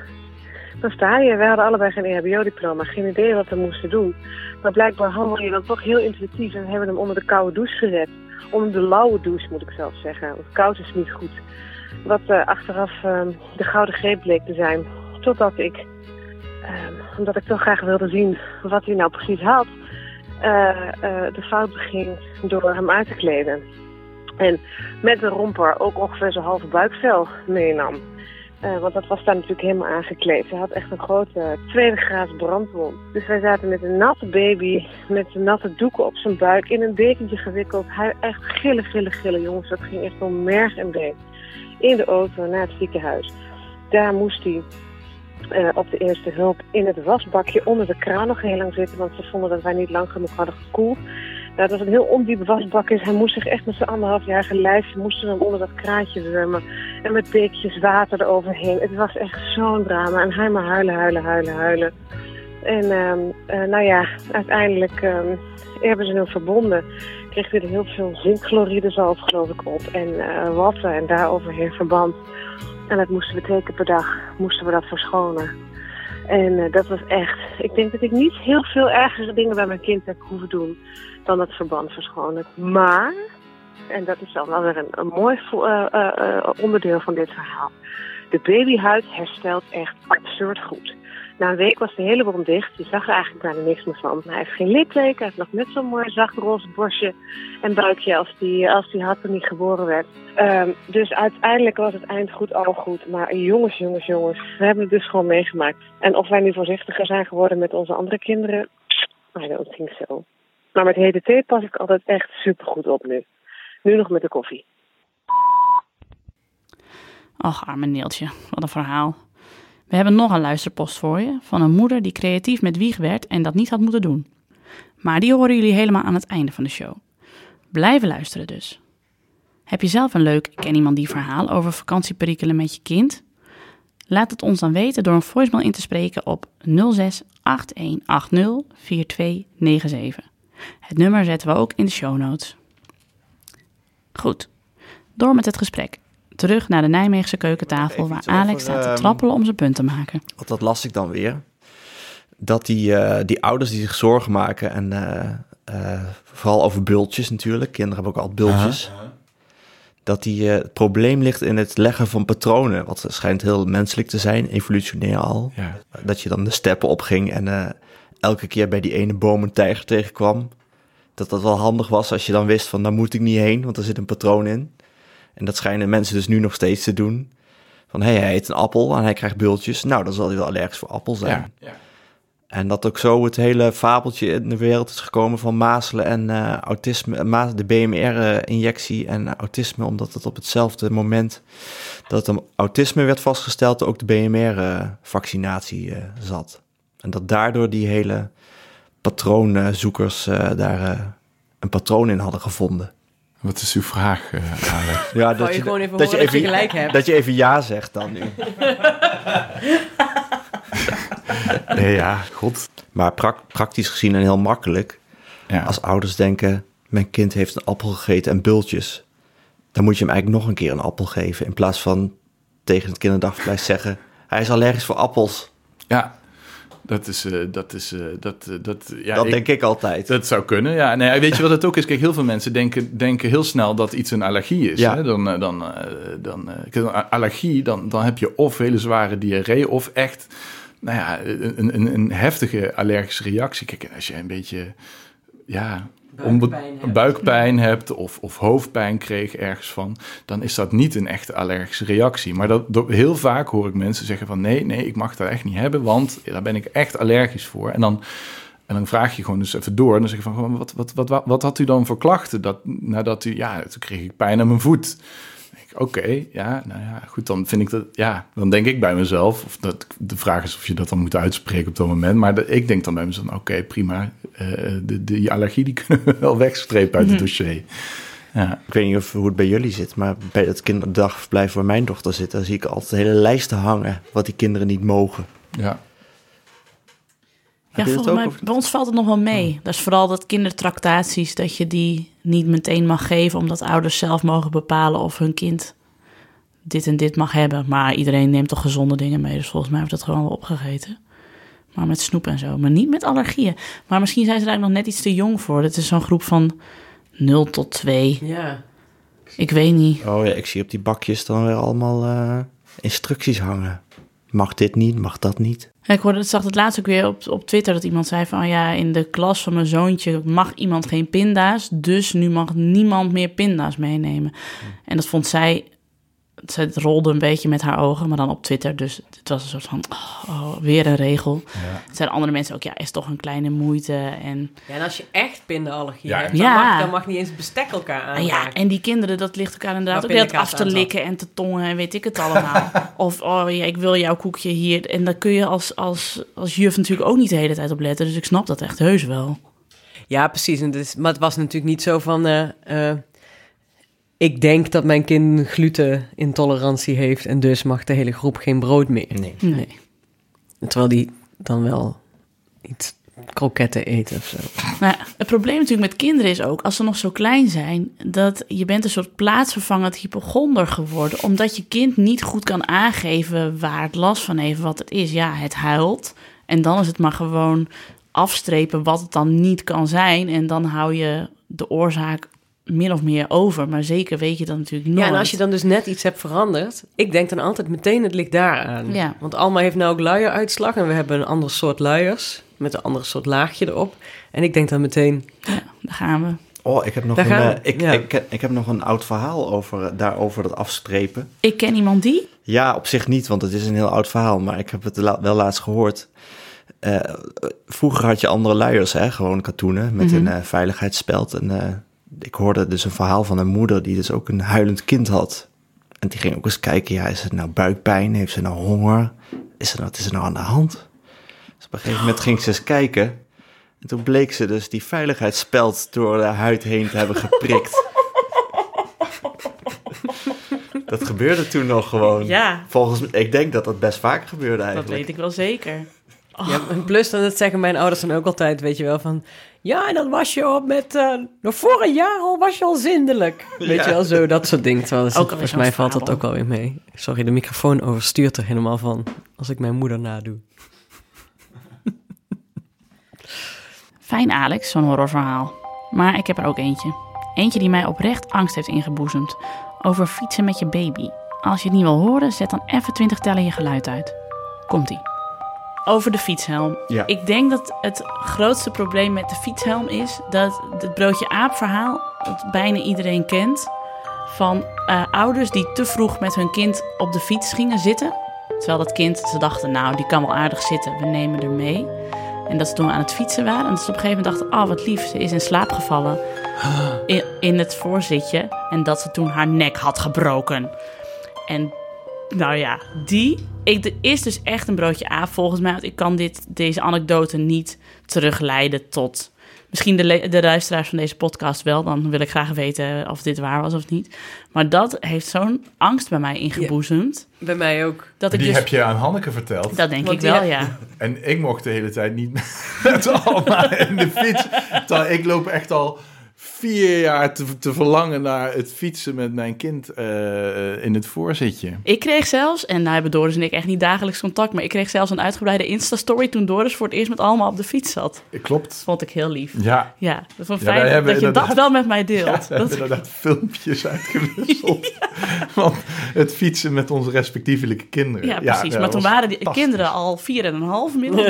Dan sta je. We hadden allebei geen EHBO-diploma, geen idee wat we moesten doen. Maar blijkbaar handel je dan toch heel intuïtief en hebben hem onder de koude douche gezet. Onder de lauwe douche, moet ik zelf zeggen. Want koud is niet goed. Wat eh, achteraf eh, de gouden greep bleek te zijn. Totdat ik Ehm, omdat ik toch graag wilde zien wat hij nou precies had, eh, eh, de fout beging door hem uit te kleden. En met de romper ook ongeveer zijn halve buikvel meenam. Eh, want dat was daar natuurlijk helemaal aangekleed. Ze had echt een grote tweede graad brandwond. Dus wij zaten met een natte baby, met natte doeken op zijn buik, in een dekentje gewikkeld. Hij echt gillen, gillen, gillen, jongens. Dat ging echt om merg en been. In de auto naar het ziekenhuis. Daar moest hij eh, op de eerste hulp in het wasbakje onder de kraan nog heel lang zitten, want ze vonden dat wij niet lang genoeg hadden gekoeld. Nou, dat was een heel ondiep wasbak is. Hij moest zich echt met zijn anderhalfjarige lijf, moesten hem onder dat kraantje zwemmen. En met beekjes water eroverheen. Het was echt zo'n drama. En hij maar huilen, huilen, huilen, huilen. En ehm, eh, nou ja, uiteindelijk ehm, hebben ze hem verbonden. Kreeg hij er heel veel zinkchloride zelf geloof ik op. En eh, watten en daaroverheen verband. En dat moesten we twee keer per dag moesten we dat verschonen. En eh, dat was echt. Ik denk dat ik niet heel veel ergere dingen bij mijn kind heb hoeven doen dan het verband verschonen. Maar, en dat is dan wel weer een, een mooi eh, eh, onderdeel van dit verhaal. De babyhuid herstelt echt absurd goed. Na een week was de hele bron dicht. Je zag er eigenlijk bijna niks meer van. Hij heeft geen litteken. Hij heeft nog net zo'n mooi zacht roze borstje en buikje als die, als die had toen hij geboren werd. Ehm, dus uiteindelijk was het eind goed, al goed. Maar jongens, jongens, jongens. We hebben het dus gewoon meegemaakt. En of wij nu voorzichtiger zijn geworden met onze andere kinderen, I don't think so. Maar met hete thee pas ik altijd echt supergoed op nu. Nu nog met de koffie. Och, arme Neeltje, wat een verhaal. We hebben nog een luisterpost voor je van een moeder die creatief met wieg werd en dat niet had moeten doen. Maar die horen jullie helemaal aan het einde van de show. Blijven luisteren dus. Heb je zelf een leuk ken iemand die verhaal over vakantieperikelen met je kind? Laat het ons dan weten door een voicemail in te spreken op 06 8180 4297. Het nummer zetten we ook in de show notes. Goed, door met het gesprek. Terug naar de Nijmeegse keukentafel waar Alex over, staat te ehm, trappelen om zijn punt te maken. Want dat las ik dan weer. Dat die, eh, die ouders die zich zorgen maken en eh, eh, vooral over bultjes natuurlijk. Kinderen hebben ook altijd bultjes. Dat die, eh, het probleem ligt in het leggen van patronen. Wat schijnt heel menselijk te zijn, evolutionair al. Ja. Dat je dan de steppen opging en eh, elke keer bij die ene boom een tijger tegenkwam. Dat dat wel handig was als je dan wist van daar moet ik niet heen, want er zit een patroon in. En dat schijnen mensen dus nu nog steeds te doen. Van hé, hey, hij eet een appel en hij krijgt bultjes. Nou, dan zal hij wel allergisch voor appel zijn. Ja. En dat ook zo het hele fabeltje in de wereld is gekomen van mazelen en eh, autisme, ma- de BMR-injectie en autisme, omdat het op hetzelfde moment dat er autisme werd vastgesteld, ook de BMR-vaccinatie eh, zat. En dat daardoor die hele patroonzoekers eh, daar een patroon in hadden gevonden. Wat is uw vraag, eh Alex? Ja, Wou je gewoon even dat je gelijk hebt. dat je even ja zegt dan nu. nee, ja, god. Maar prak- praktisch gezien en heel makkelijk. Ja. Als ouders denken, mijn kind heeft een appel gegeten en bultjes. Dan moet je hem eigenlijk nog een keer een appel geven. In plaats van tegen het kinderdagverblijf zeggen, hij is allergisch voor appels. ja, dat is, eh, dat is, eh, dat, eh, dat, ja, dat ik- denk ik altijd. Dat zou kunnen, ja. Nee, weet je wat het ook is? Kijk, heel veel mensen denken, denken heel snel dat iets een allergie is. Ja. Hè? Dan, dan, dan, allergie, dan, dan heb je of hele zware diarree of echt, nou ja, een, een, een heftige allergische reactie. Kijk, en als je een beetje, ja, Buikpijn hebt. buikpijn hebt of, of hoofdpijn kreeg ergens van, dan is dat niet een echte allergische reactie. Maar dat, heel vaak hoor ik mensen zeggen van nee, nee, ik mag dat echt niet hebben, want daar ben ik echt allergisch voor. En dan, en dan vraag je gewoon dus even door en dan zeg je van wat, wat, wat, wat, wat had u dan voor klachten? Dat, nadat u, ja, toen kreeg ik pijn aan mijn voet. Oké, ja, nou ja, goed, dan vind ik dat, ja, dan denk ik bij mezelf, of dat, de vraag is of je dat dan moet uitspreken op dat moment, maar dat, ik denk dan bij mezelf, oké, prima, eh, de, de, die allergie die kunnen we wel wegstrepen uit het dossier. Ja. Ik weet niet of, hoe het bij jullie zit, maar bij het kinderdagverblijf waar mijn dochter zit, daar zie ik altijd hele lijsten hangen wat die kinderen niet mogen. Ja. Ja, dat volgens mij, of- bij ons valt het nog wel mee. Dat is vooral dat kindertractaties, dat je die niet meteen mag geven, omdat ouders zelf mogen bepalen of hun kind dit en dit mag hebben. Maar iedereen neemt toch gezonde dingen mee, dus volgens mij wordt dat gewoon wel opgegeten. Maar met snoep en zo, maar niet met allergieën. Maar misschien zijn ze daar nog net iets te jong voor. Het is zo'n groep van 0 tot 2. Ja. Ik weet niet. Oh ja, ik zie op die bakjes dan weer allemaal eh, instructies hangen. Mag dit niet, mag dat niet. Ik hoorde, zag het laatst ook weer op, op Twitter dat iemand zei van ja, in de klas van mijn zoontje mag iemand geen pinda's, dus nu mag niemand meer pinda's meenemen. En dat vond zij, ze rolde een beetje met haar ogen, maar dan op Twitter, dus het was een soort van oh, oh, weer een regel. Ja. Zeiden andere mensen ook ja, is toch een kleine moeite en ja, en als je echt pindaallergie Ja. hebt, dan, Ja. mag, dan mag niet eens bestek elkaar Ah, aanraken. ja, en die kinderen, dat ligt elkaar inderdaad ook weer af te aan likken en te tongen en weet ik het allemaal. of, oh ja, ik wil jouw koekje hier. En daar kun je als, als, als juf natuurlijk ook niet de hele tijd op letten. Dus ik snap dat echt heus wel. Ja, precies. En is, maar het was natuurlijk niet zo van... eh, eh, ik denk dat mijn kind glutenintolerantie heeft... en dus mag de hele groep geen brood meer. Nee. Nee. Terwijl die dan wel iets kroketten eten of zo. Ja, het probleem natuurlijk met kinderen is ook, als ze nog zo klein zijn, dat je bent een soort plaatsvervangend hypochonder geworden, omdat je kind niet goed kan aangeven waar het last van heeft, wat het is. Ja, het huilt. En dan is het maar gewoon afstrepen wat het dan niet kan zijn. En dan hou je de oorzaak min of meer over. Maar zeker weet je dat natuurlijk nooit. Ja, en als je dan dus net iets hebt veranderd, ik denk dan altijd meteen het ligt daar aan. Ja. Want Alma heeft nou ook luieruitslag en we hebben een ander soort luiers met een ander soort laagje erop. En ik denk dan meteen, Ja, daar gaan we. Oh, ik heb nog, Daar een, gaan we. eh, ik, Ja. ik, ik heb nog een oud verhaal over, daarover dat afstrepen. Ik ken iemand die. Ja, op zich niet, want het is een heel oud verhaal, maar ik heb het la- wel laatst gehoord. Eh, vroeger had je andere luiers, hè, gewoon katoenen met Mhm. een eh, veiligheidsspeld. En eh, ik hoorde dus een verhaal van een moeder die dus ook een huilend kind had. En die ging ook eens kijken, ja, is het nou buikpijn? Heeft ze nou honger? Is er nou, wat is er nou aan de hand? Dus op een gegeven moment ging ze eens kijken. En toen bleek ze dus die veiligheidsspeld door de huid heen te hebben geprikt. Dat gebeurde toen nog gewoon. Ja, Volgens mij, ik denk dat dat best vaak gebeurde dat eigenlijk. weet ik wel zeker. ja, en plus dan dat zeggen mijn ouders dan ook altijd, weet je wel, van... Ja, en dan was je op met... eh nog voor een jaar al was je al zindelijk. Weet Ja. je wel, zo dat soort dingen. Terwijl Ook volgens mij valt dat ook alweer mee. Sorry, de microfoon overstuurt er helemaal van als ik mijn moeder nadoe. Fijn, Alex, zo'n horrorverhaal. Maar ik heb er ook eentje. Eentje die mij oprecht angst heeft ingeboezemd. Over fietsen met je baby. Als je het niet wil horen, zet dan even 20 tellen je geluid uit. Komt-ie. Over de fietshelm. Ja. Ik denk dat het grootste probleem met de fietshelm is dat het broodje aap verhaal, dat bijna iedereen kent, van eh, ouders die te vroeg met hun kind op de fiets gingen zitten. Terwijl dat kind, ze dachten, nou, die kan wel aardig zitten, we nemen er mee. En dat ze toen aan het fietsen waren. En dat ze op een gegeven moment dachten, oh wat lief, ze is in slaap gevallen in, in het voorzitje. En dat ze toen haar nek had gebroken. En nou ja, die ik, er is dus echt een broodje A volgens mij. Want ik kan dit, deze anekdote niet terugleiden tot... Misschien de, de luisteraars van deze podcast wel. Dan wil ik graag weten of dit waar was of niet. Maar dat heeft zo'n angst bij mij ingeboezemd. Bij mij ook. Dat ik Die dus... heb je aan Hanneke verteld. Dat denk Want ik wel, heb- ja. En ik mocht de hele tijd niet met Alma in de fiets. Terwijl ik loop echt al vier jaar te, te verlangen naar het fietsen met mijn kind eh, in het voorzitje. Ik kreeg zelfs, en nou hebben Doris en ik echt niet dagelijks contact... maar ik kreeg zelfs een uitgebreide Insta-story... toen Doris voor het eerst met allemaal op de fiets zat. Klopt. Vond ik heel lief. Ja. Ja, dat vond ik Ja, wij fijn hebben dat je dat wel met mij deelt. Ja, we hebben dat, inderdaad filmpjes uitgewisseld. Van het fietsen met onze respectievelijke kinderen. ja, precies. dat maar toen waren die kinderen al vier en een half inmiddels.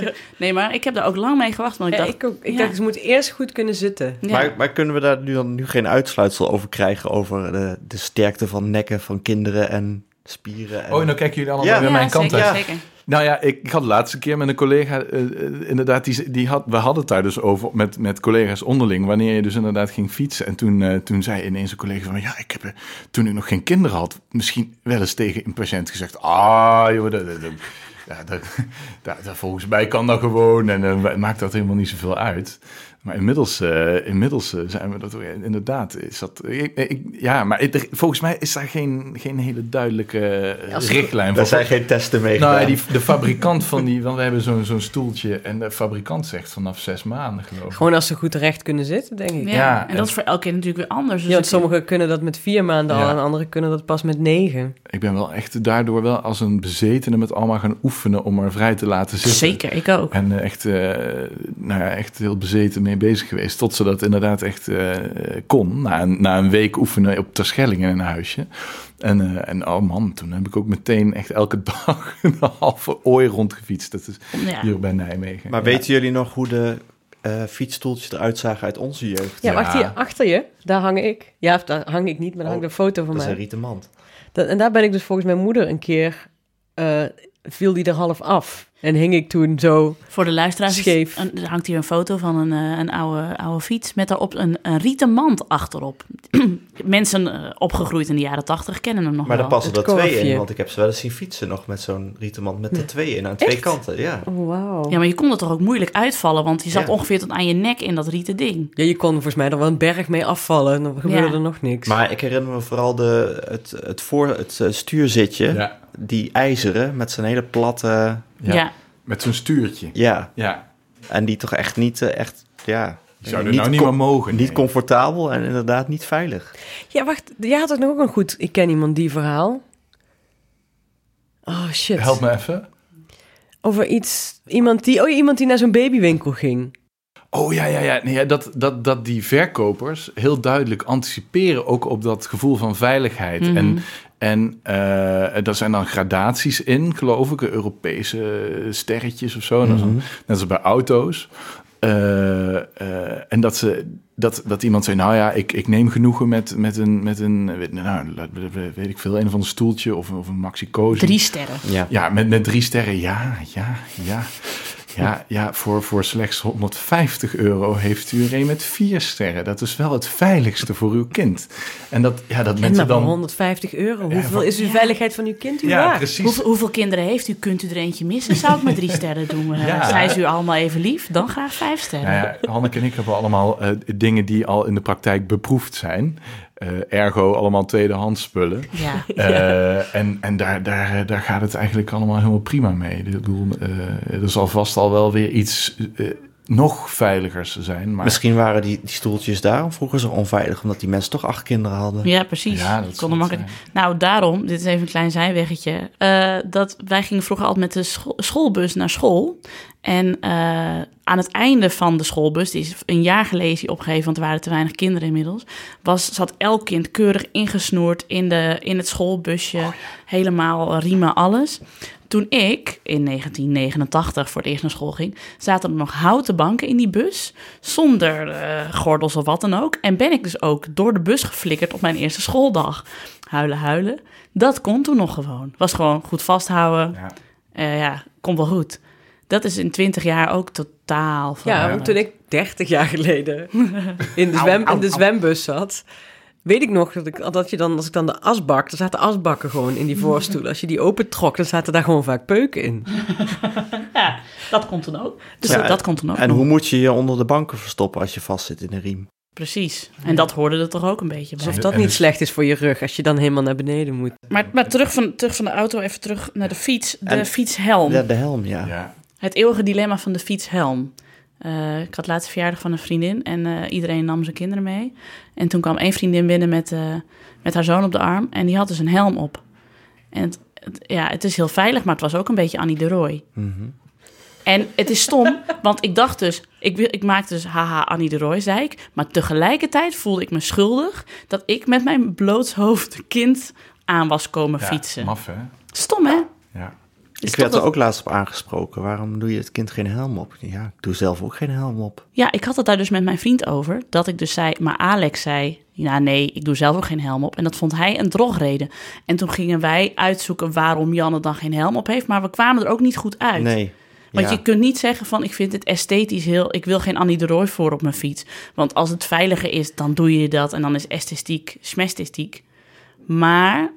nee, maar ik heb daar ook lang mee gewacht. Want ik Ja, dacht, ik ook. Ik ja. dacht, ze moeten eerst goed kunnen zitten. ja. Maar, maar kunnen we daar nu dan nu geen uitsluitsel over krijgen over de, de sterkte van nekken van kinderen en spieren? En... Oh, nou kijken jullie allemaal Ja. weer ja, mijn kant uit. zeker. Nou ja, ik, ik had de laatste keer met een collega, eh, eh, inderdaad, die, die had, we hadden het daar dus over met, met collega's onderling, wanneer je dus inderdaad ging fietsen. En toen, eh, toen zei ineens een collega van, ja, ik heb toen ik nog geen kinderen had, misschien wel eens tegen een patiënt gezegd, ah, joh, dat, dat, dat- ja, dat, dat, dat- volgens mij kan dat gewoon en maakt dat helemaal niet zoveel uit. Maar inmiddels, eh, inmiddels eh, zijn we dat weer- inderdaad. Is dat, ik, ik- ja, maar er- volgens mij is daar geen, geen hele duidelijke eh, richtlijn Daar voor. zijn geen testen mee Nou, die, de fabrikant van die, want we hebben zo'n zo'n stoeltje en de fabrikant zegt vanaf zes maanden geloof ik. Gewoon als ze goed recht kunnen zitten, denk ik. Ja, Ja, en en- dat is voor elke keer natuurlijk weer anders. Dus Ja, want sommigen kunnen dat met vier maanden al en anderen kunnen dat pas met negen. Ik ben wel echt daardoor wel als een bezetene met allemaal gaan oefenen om er vrij te laten zitten. Zeker, ik ook. En echt, eh, nou ja, echt heel bezeten mee bezig geweest. Tot ze dat inderdaad echt eh, kon. Na een, na een week oefenen op Terschelling in een huisje. En, eh, en oh man, toen heb ik ook meteen echt elke dag een halve ooi rondgefietst. Dat is Ja. hier bij Nijmegen. Maar Ja. weten jullie nog hoe de eh fietsstoeltjes eruit zagen uit onze jeugd? Ja, Ja. wacht hier, achter je, daar hang ik. Ja, of daar hang ik niet, maar daar hangt Oh, een foto van Dat is mij. een rieten mand. Dat, en daar ben ik dus volgens mijn moeder een keer, eh, viel die er half af. En hing ik toen zo, Voor de luisteraars is- Scheef. een- er hangt hier een foto van een, eh, een oude, oude fiets met daarop een, een rieten mand achterop. Mensen eh, opgegroeid in de jaren tachtig kennen hem nog Maar wel. daar passen er twee in, want ik heb ze wel eens zien fietsen nog met zo'n rieten mand met er twee in aan twee Echt? kanten. Ja. oh wauw. Ja, maar je kon er toch ook moeilijk uitvallen, want je zat Ja. ongeveer tot aan je nek in dat rieten ding. Ja, je kon volgens mij er wel een berg mee afvallen en dan gebeurde Ja. er nog niks. Maar ik herinner me vooral de, het, het, voor, het eh, stuurzitje, Ja, die ijzeren met zijn hele platte... Ja. ja, met zo'n stuurtje. Ja, Ja, En die toch echt niet, eh, echt, ja... Zouden nou niet meer mogen. Niet nee. comfortabel en inderdaad niet veilig. Ja, wacht. Jij had ook nog een goed Ik ken iemand die verhaal. Oh, shit. Help me even. Over iets... Iemand die, oh, iemand die naar zo'n babywinkel ging. Oh ja, ja, ja. Nee, ja, dat, dat, dat die verkopers heel duidelijk anticiperen ook op dat gevoel van veiligheid. Mhm. En, en eh daar zijn dan gradaties in, geloof ik, Europese sterretjes of zo. En dat is dan- Mhm. net als bij auto's. Eh, eh, en dat, ze, dat, dat iemand zei, nou ja, ik, ik neem genoegen met, met een, met een weet- nou, weet ik veel, een of ander stoeltje of, of een maxi cozy. Drie sterren. Ja. Ja, met, met drie sterren. Ja, ja, ja. Ja, ja voor, voor slechts 150 euro heeft u er een met vier sterren. Dat is wel het veiligste voor uw kind. En dat, ja, dat En mensen dan... 150 euro. Hoeveel van- is uw Ja. veiligheid van uw kind u Ja, waard? precies. Hoeveel, hoeveel kinderen heeft u? Kunt u er eentje missen? Zou ik maar drie sterren doen? Ja. Zijn ze u allemaal even lief? Dan graag vijf sterren. Nou ja, Hanneke en ik hebben allemaal eh, dingen die al in de praktijk beproefd zijn. Eh, ergo allemaal tweedehands spullen. Ja. Eh, en en daar, daar, daar gaat het eigenlijk allemaal helemaal prima mee. Ik bedoel, eh, er zal vast al wel weer iets nog veiligers zijn. Maar Misschien waren die, die stoeltjes daarom vroeger zo onveilig, omdat die mensen toch acht kinderen hadden. Ja, precies. Ja, dat Kon makkelijk. Nou, daarom, dit is even een klein zijweggetje. eh, dat wij gingen vroeger altijd met de scho- schoolbus naar school. En eh, aan het einde van de schoolbus, die is een jaar geleden opgegeven, want er waren te weinig kinderen inmiddels, was, zat elk kind keurig ingesnoerd in, de, in het schoolbusje. Helemaal eh, riemen, alles. Toen ik in 1989 voor het eerst naar school ging, zaten er nog houten banken in die bus, zonder eh, gordels of wat dan ook. En ben ik dus ook door de bus geflikkerd op mijn eerste schooldag. Huilen, huilen. Dat kon toen nog gewoon. Was gewoon goed vasthouden. Ja. Eh, ja, komt wel goed. Dat is in 20 jaar ook totaal Ja, veranderd. want toen ik 30 jaar geleden in de, zwem, in de zwembus zat, weet ik nog dat, ik, dat je dan, als ik dan de asbak, er zaten asbakken gewoon in die voorstoelen. Als je die opentrok, dan zaten daar gewoon vaak peuken in. Ja, dat komt toen ook. Dus Ja, dat, dat komt toen ook. En nog. hoe moet je je onder de banken verstoppen als je vastzit in een riem? Precies. En dat hoorde er toch ook een beetje bij. Alsof dat niet slecht is voor je rug, als je dan helemaal naar beneden moet. Maar, maar terug, van, terug van de auto, even terug naar de fiets. De En- fietshelm. Ja, de helm, ja. Ja. Het eeuwige dilemma van de fietshelm. Eh, ik had laatst verjaardag van een vriendin en eh, iedereen nam zijn kinderen mee. En toen kwam één vriendin binnen met, eh, met haar zoon op de arm en die had dus een helm op. En het, het- ja, het is heel veilig, maar het was ook een beetje Annie de Roy. Mhm. En het is stom, want ik dacht dus, ik, ik maakte dus haha Annie de Roy, zei ik. Maar tegelijkertijd voelde ik me schuldig dat ik met mijn blootshoofd kind aan was komen Ja, fietsen. Maf, hè? Stom, hè? Ja. Ik werd er ook laatst op aangesproken. Waarom doe je het kind geen helm op? Ja, ik doe zelf ook geen helm op. Ja, ik had het daar dus met mijn vriend over. Dat ik dus zei, maar Alex zei... Ja, nee, ik doe zelf ook geen helm op. En dat vond hij een drogreden. En toen gingen wij uitzoeken waarom Janne dan geen helm op heeft. Maar we kwamen er ook niet goed uit. Nee. Want ja. je kunt niet zeggen van, ik vind het esthetisch heel... Ik wil geen Annie de Roy voor op mijn fiets. Want als het veiliger is, dan doe je dat. En dan is esthetiek, smestistiek. Maar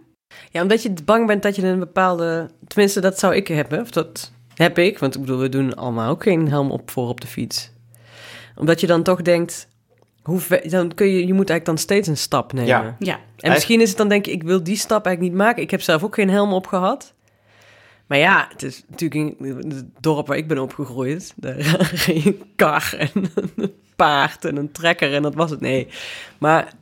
Ja, omdat je bang bent dat je een bepaalde... Tenminste, dat zou ik hebben. Of dat heb ik. Want ik bedoel, we doen allemaal ook geen helm op voor op de fiets. Omdat je dan toch denkt... Hoe ver- dan kun je, je moet eigenlijk dan steeds een stap nemen. Ja. ja, En misschien is het dan denk je, ik wil die stap eigenlijk niet maken. Ik heb zelf ook geen helm op gehad. Maar ja, het is natuurlijk in het dorp waar ik ben opgegroeid. Daar reed een kar en een paard en een trekker en dat was het. Nee, maar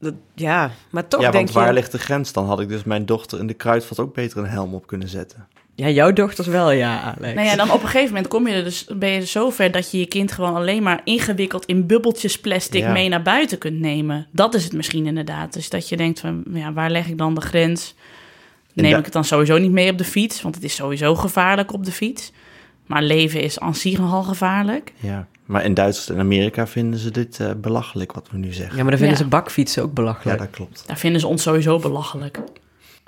dat, ja, maar toch ja, denk want waar je... ligt de grens? Dan had ik dus mijn dochter in de kruidvat ook beter een helm op kunnen zetten. Ja, jouw dochters wel, ja, Alex. Nou ja, dan op een gegeven moment kom je er dus, ben je zo ver dat je je kind gewoon alleen maar ingewikkeld in bubbeltjes plastic Ja. mee naar buiten kunt nemen. Dat is het misschien inderdaad. Dus dat je denkt van, ja, waar leg ik dan de grens? Neem Ja. ik het dan sowieso niet mee op de fiets? Want het is sowieso gevaarlijk op de fiets. Maar leven is aan zich nogal gevaarlijk. Ja. Maar in Duitsland en Amerika vinden ze dit eh, belachelijk, wat we nu zeggen. Ja, maar dan vinden Ja. ze bakfietsen ook Ja, belachelijk. dat klopt. Daar vinden ze ons sowieso belachelijk.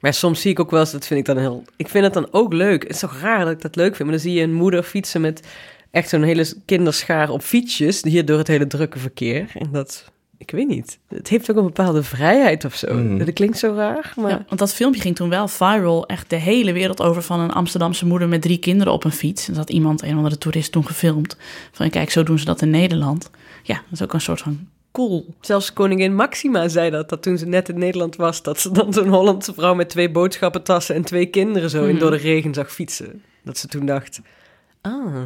Maar soms zie ik ook wel eens, dat vind ik dan heel... Ik vind het dan ook leuk. Het is toch raar dat ik dat leuk vind. Maar dan zie je een moeder fietsen met echt zo'n hele kinderschaar op fietsjes... hier door het hele drukke verkeer. En dat... Ik weet niet. Het heeft ook een bepaalde vrijheid of zo. Mhm. Dat klinkt zo raar, maar... Ja, want dat filmpje ging toen wel viral, echt de hele wereld over van een Amsterdamse moeder met drie kinderen op een fiets. En dat had iemand, een of andere toerist, toen gefilmd. Van kijk, zo doen ze dat in Nederland. Ja, dat is ook een soort van cool. Zelfs koningin Maxima zei dat, dat toen ze net in Nederland was... dat ze dan zo'n Hollandse vrouw met twee boodschappentassen... en twee kinderen zo in Mhm. door de regen zag fietsen. Dat ze toen dacht, ah,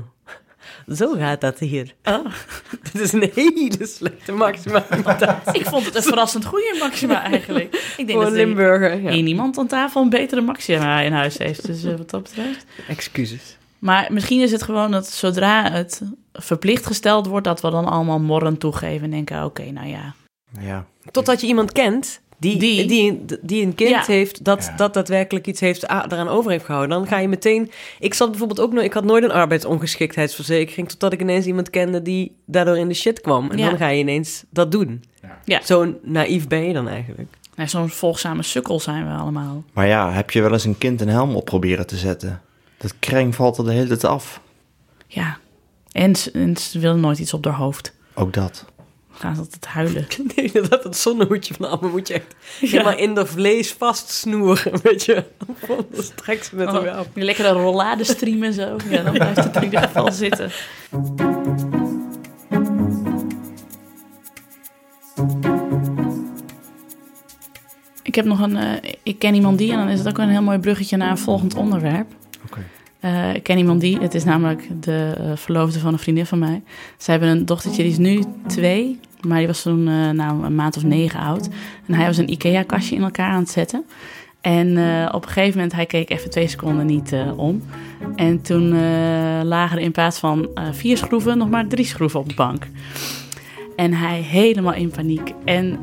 Zo gaat dat hier. Oh, Dit is een hele slechte Maxima ik vond het een verrassend goede Maxima eigenlijk. Ik denk Voor dat er Limburger. Ja. één iemand aan tafel een betere Maxima in huis heeft. Dus eh, wat dat betreft. Excuses. Maar misschien is het gewoon dat zodra het verplicht gesteld wordt, dat we dan allemaal morren toegeven en denken: oké, nou ja. Ja. Totdat je iemand kent die, Die- die, die, een kind Ja. heeft dat, Ja. dat daadwerkelijk iets heeft, eraan over heeft gehouden. Dan ga je meteen... Ik zat bijvoorbeeld ook nooit... Ik had nooit een arbeidsongeschiktheidsverzekering... totdat ik ineens iemand kende die daardoor in de shit kwam. En Ja. dan ga je ineens dat doen. Ja. Ja. Zo naïef ben je dan eigenlijk. Nou, Zo'n volgzame sukkel zijn we allemaal. Maar ja, heb je wel eens een kind een helm op proberen te zetten? Dat kreng valt er de hele tijd af. Ja. En en ze willen nooit iets op haar hoofd. Ook dat. Gaan ze altijd huilen. Nee, dat het zonnehoedje van allemaal moet je echt Ja. helemaal in de vlees vastsnoeren, weet je. Ze met Oh, af. die lekkere rollade streamen zo. Ja, dan blijft het in ieder geval zitten. Ik heb nog een... eh, ik ken iemand die... En dan is het ook een heel mooi bruggetje naar een volgend onderwerp. Eh, ik ken iemand die... Het is namelijk de eh, verloofde van een vriendin van mij. Ze hebben een dochtertje, die is nu twee... Maar die was toen eh, nou, een maand of negen oud. En hij was een IKEA-kastje in elkaar aan het zetten. En op een gegeven moment, hij keek even twee seconden niet om. En toen lagen er in plaats van vier schroeven nog maar drie schroeven op de bank. En hij helemaal in paniek. En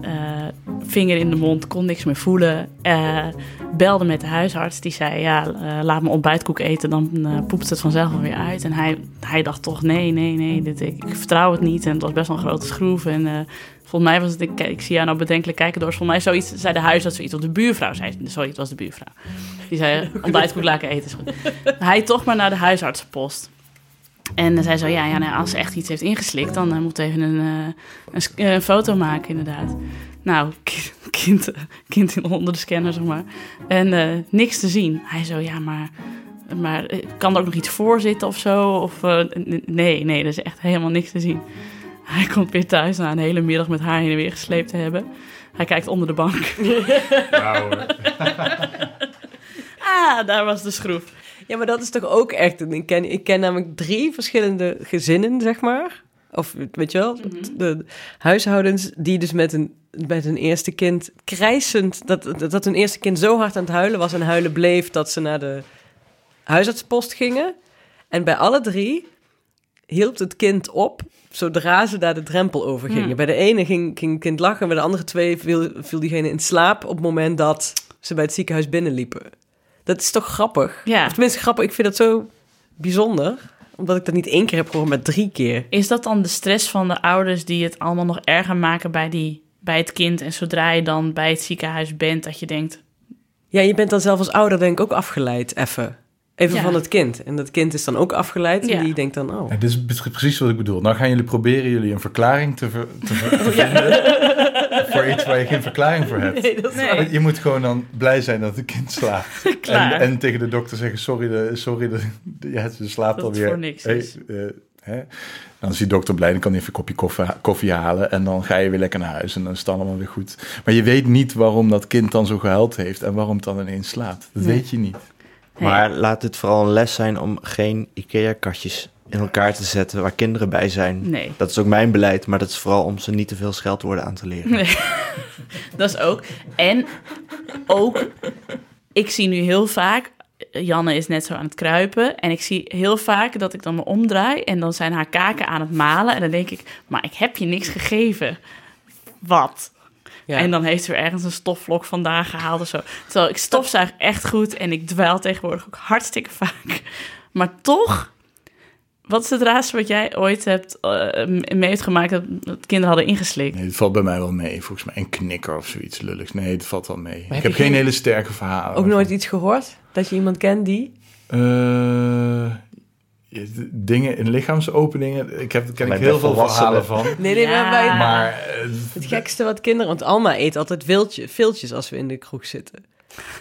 vinger in de mond, kon niks meer voelen. Belde met de huisarts. Die zei, ja, eh, laat me ontbijtkoek eten. Dan eh, poept het vanzelf weer uit. En hij, hij dacht toch, nee, nee, nee. Dit, ik, ik vertrouw het niet. En het was best wel een grote schroef. En eh, volgens mij was het... Ik, ik zie jou nou bedenkelijk kijken door. Volgens mij zoiets, zei de huisarts zoiets. Of de buurvrouw zei... Sorry, het was de buurvrouw. Die zei, ontbijtkoek laten eten is goed. Hij toch maar naar de huisartsenpost. En dan zei zo, ja, ja nou, als ze echt iets heeft ingeslikt, dan moet even een, een, een foto maken, inderdaad. Nou, ki- kind, kind in- onder de scanner, zeg maar. En eh, niks te zien. Hij zo, ja, maar, maar eh, kan er ook nog iets voor zitten of zo? Of, eh, nee, nee, er is echt helemaal niks te zien. Hij komt weer thuis na een hele middag met haar heen en weer gesleept te hebben. Hij kijkt onder de bank. Ah, daar was de schroef. Ja, maar dat is toch ook echt... een- Ik ken, ik ken namelijk drie verschillende gezinnen, zeg maar. Of, weet je wel, de huishoudens die dus met een, met een eerste kind krijsend... Dat, dat, hun eerste kind zo hard aan het huilen was en huilen bleef... dat ze naar de huisartspost gingen. En bij alle drie hield het kind op zodra ze daar de drempel over gingen. Hmm. Bij de ene ging, ging het kind lachen... bij de andere twee viel, viel diegene in slaap... op het moment dat ze bij het ziekenhuis binnenliepen. Dat is toch grappig? Ja. Of tenminste grappig, ik vind dat zo bijzonder. Omdat ik dat niet één keer heb gehoord, maar drie keer. Is dat dan de stress van de ouders die het allemaal nog erger maken bij, die, bij het kind? En zodra je dan bij het ziekenhuis bent, dat je denkt... Ja, je bent dan zelf als ouder denk ik ook afgeleid, even. Even Ja. van het kind. En dat kind is dan ook afgeleid Ja. en die denkt dan, oh. Ja, dit is pre- precies wat ik bedoel. Nou gaan jullie proberen jullie een verklaring te, ver- te, ver- te vinden voor iets waar je geen verklaring voor hebt. Nee, dat is Nee. waar. Je moet gewoon dan blij zijn dat het kind slaapt. En, Klaar. en tegen de dokter zeggen, sorry, de, sorry de, ja, ze slaapt Dat het alweer. voor niks Hey, is. Hè? Dan is die dokter blij, dan kan hij even een kopje koffie, koffie halen... en dan ga je weer lekker naar huis en dan is het allemaal weer goed. Maar je weet niet waarom dat kind dan zo gehuild heeft... en waarom het dan ineens slaapt. Dat Nee. weet je niet. Nee. Maar laat het vooral een les zijn om geen IKEA-kastjes in elkaar te zetten waar kinderen bij zijn. Nee. Dat is ook mijn beleid, maar dat is vooral om ze niet te veel scheldwoorden aan te leren. Nee. dat is ook. En ook, ik zie nu heel vaak... Janne is net zo aan het kruipen. En ik zie heel vaak dat ik dan me omdraai... en dan zijn haar kaken aan het malen. En dan denk ik, maar ik heb je niks gegeven. Wat? Ja. En dan heeft ze weer ergens een stofvlok vandaan gehaald of zo. Terwijl ik stofzuig echt goed en ik dweil tegenwoordig ook hartstikke vaak. Maar toch, wat is het raarste wat jij ooit hebt eh, mee heeft gemaakt dat, dat kinderen hadden ingeslikt? Nee, het valt bij mij wel mee. Volgens mij een knikker of zoiets lulligs. Nee, het valt wel mee. heb ik je heb geen geen- hele sterke verhalen. Ook nooit iets gehoord? Dat je iemand kent die? Eh, dingen in lichaamsopeningen. Ik heb ken ik heel veel verhalen van. Nee, nee, Ja. maar bij Maar eh, het gekste wat kinderen... Want Alma eet altijd wildje, viltjes als we in de kroeg zitten.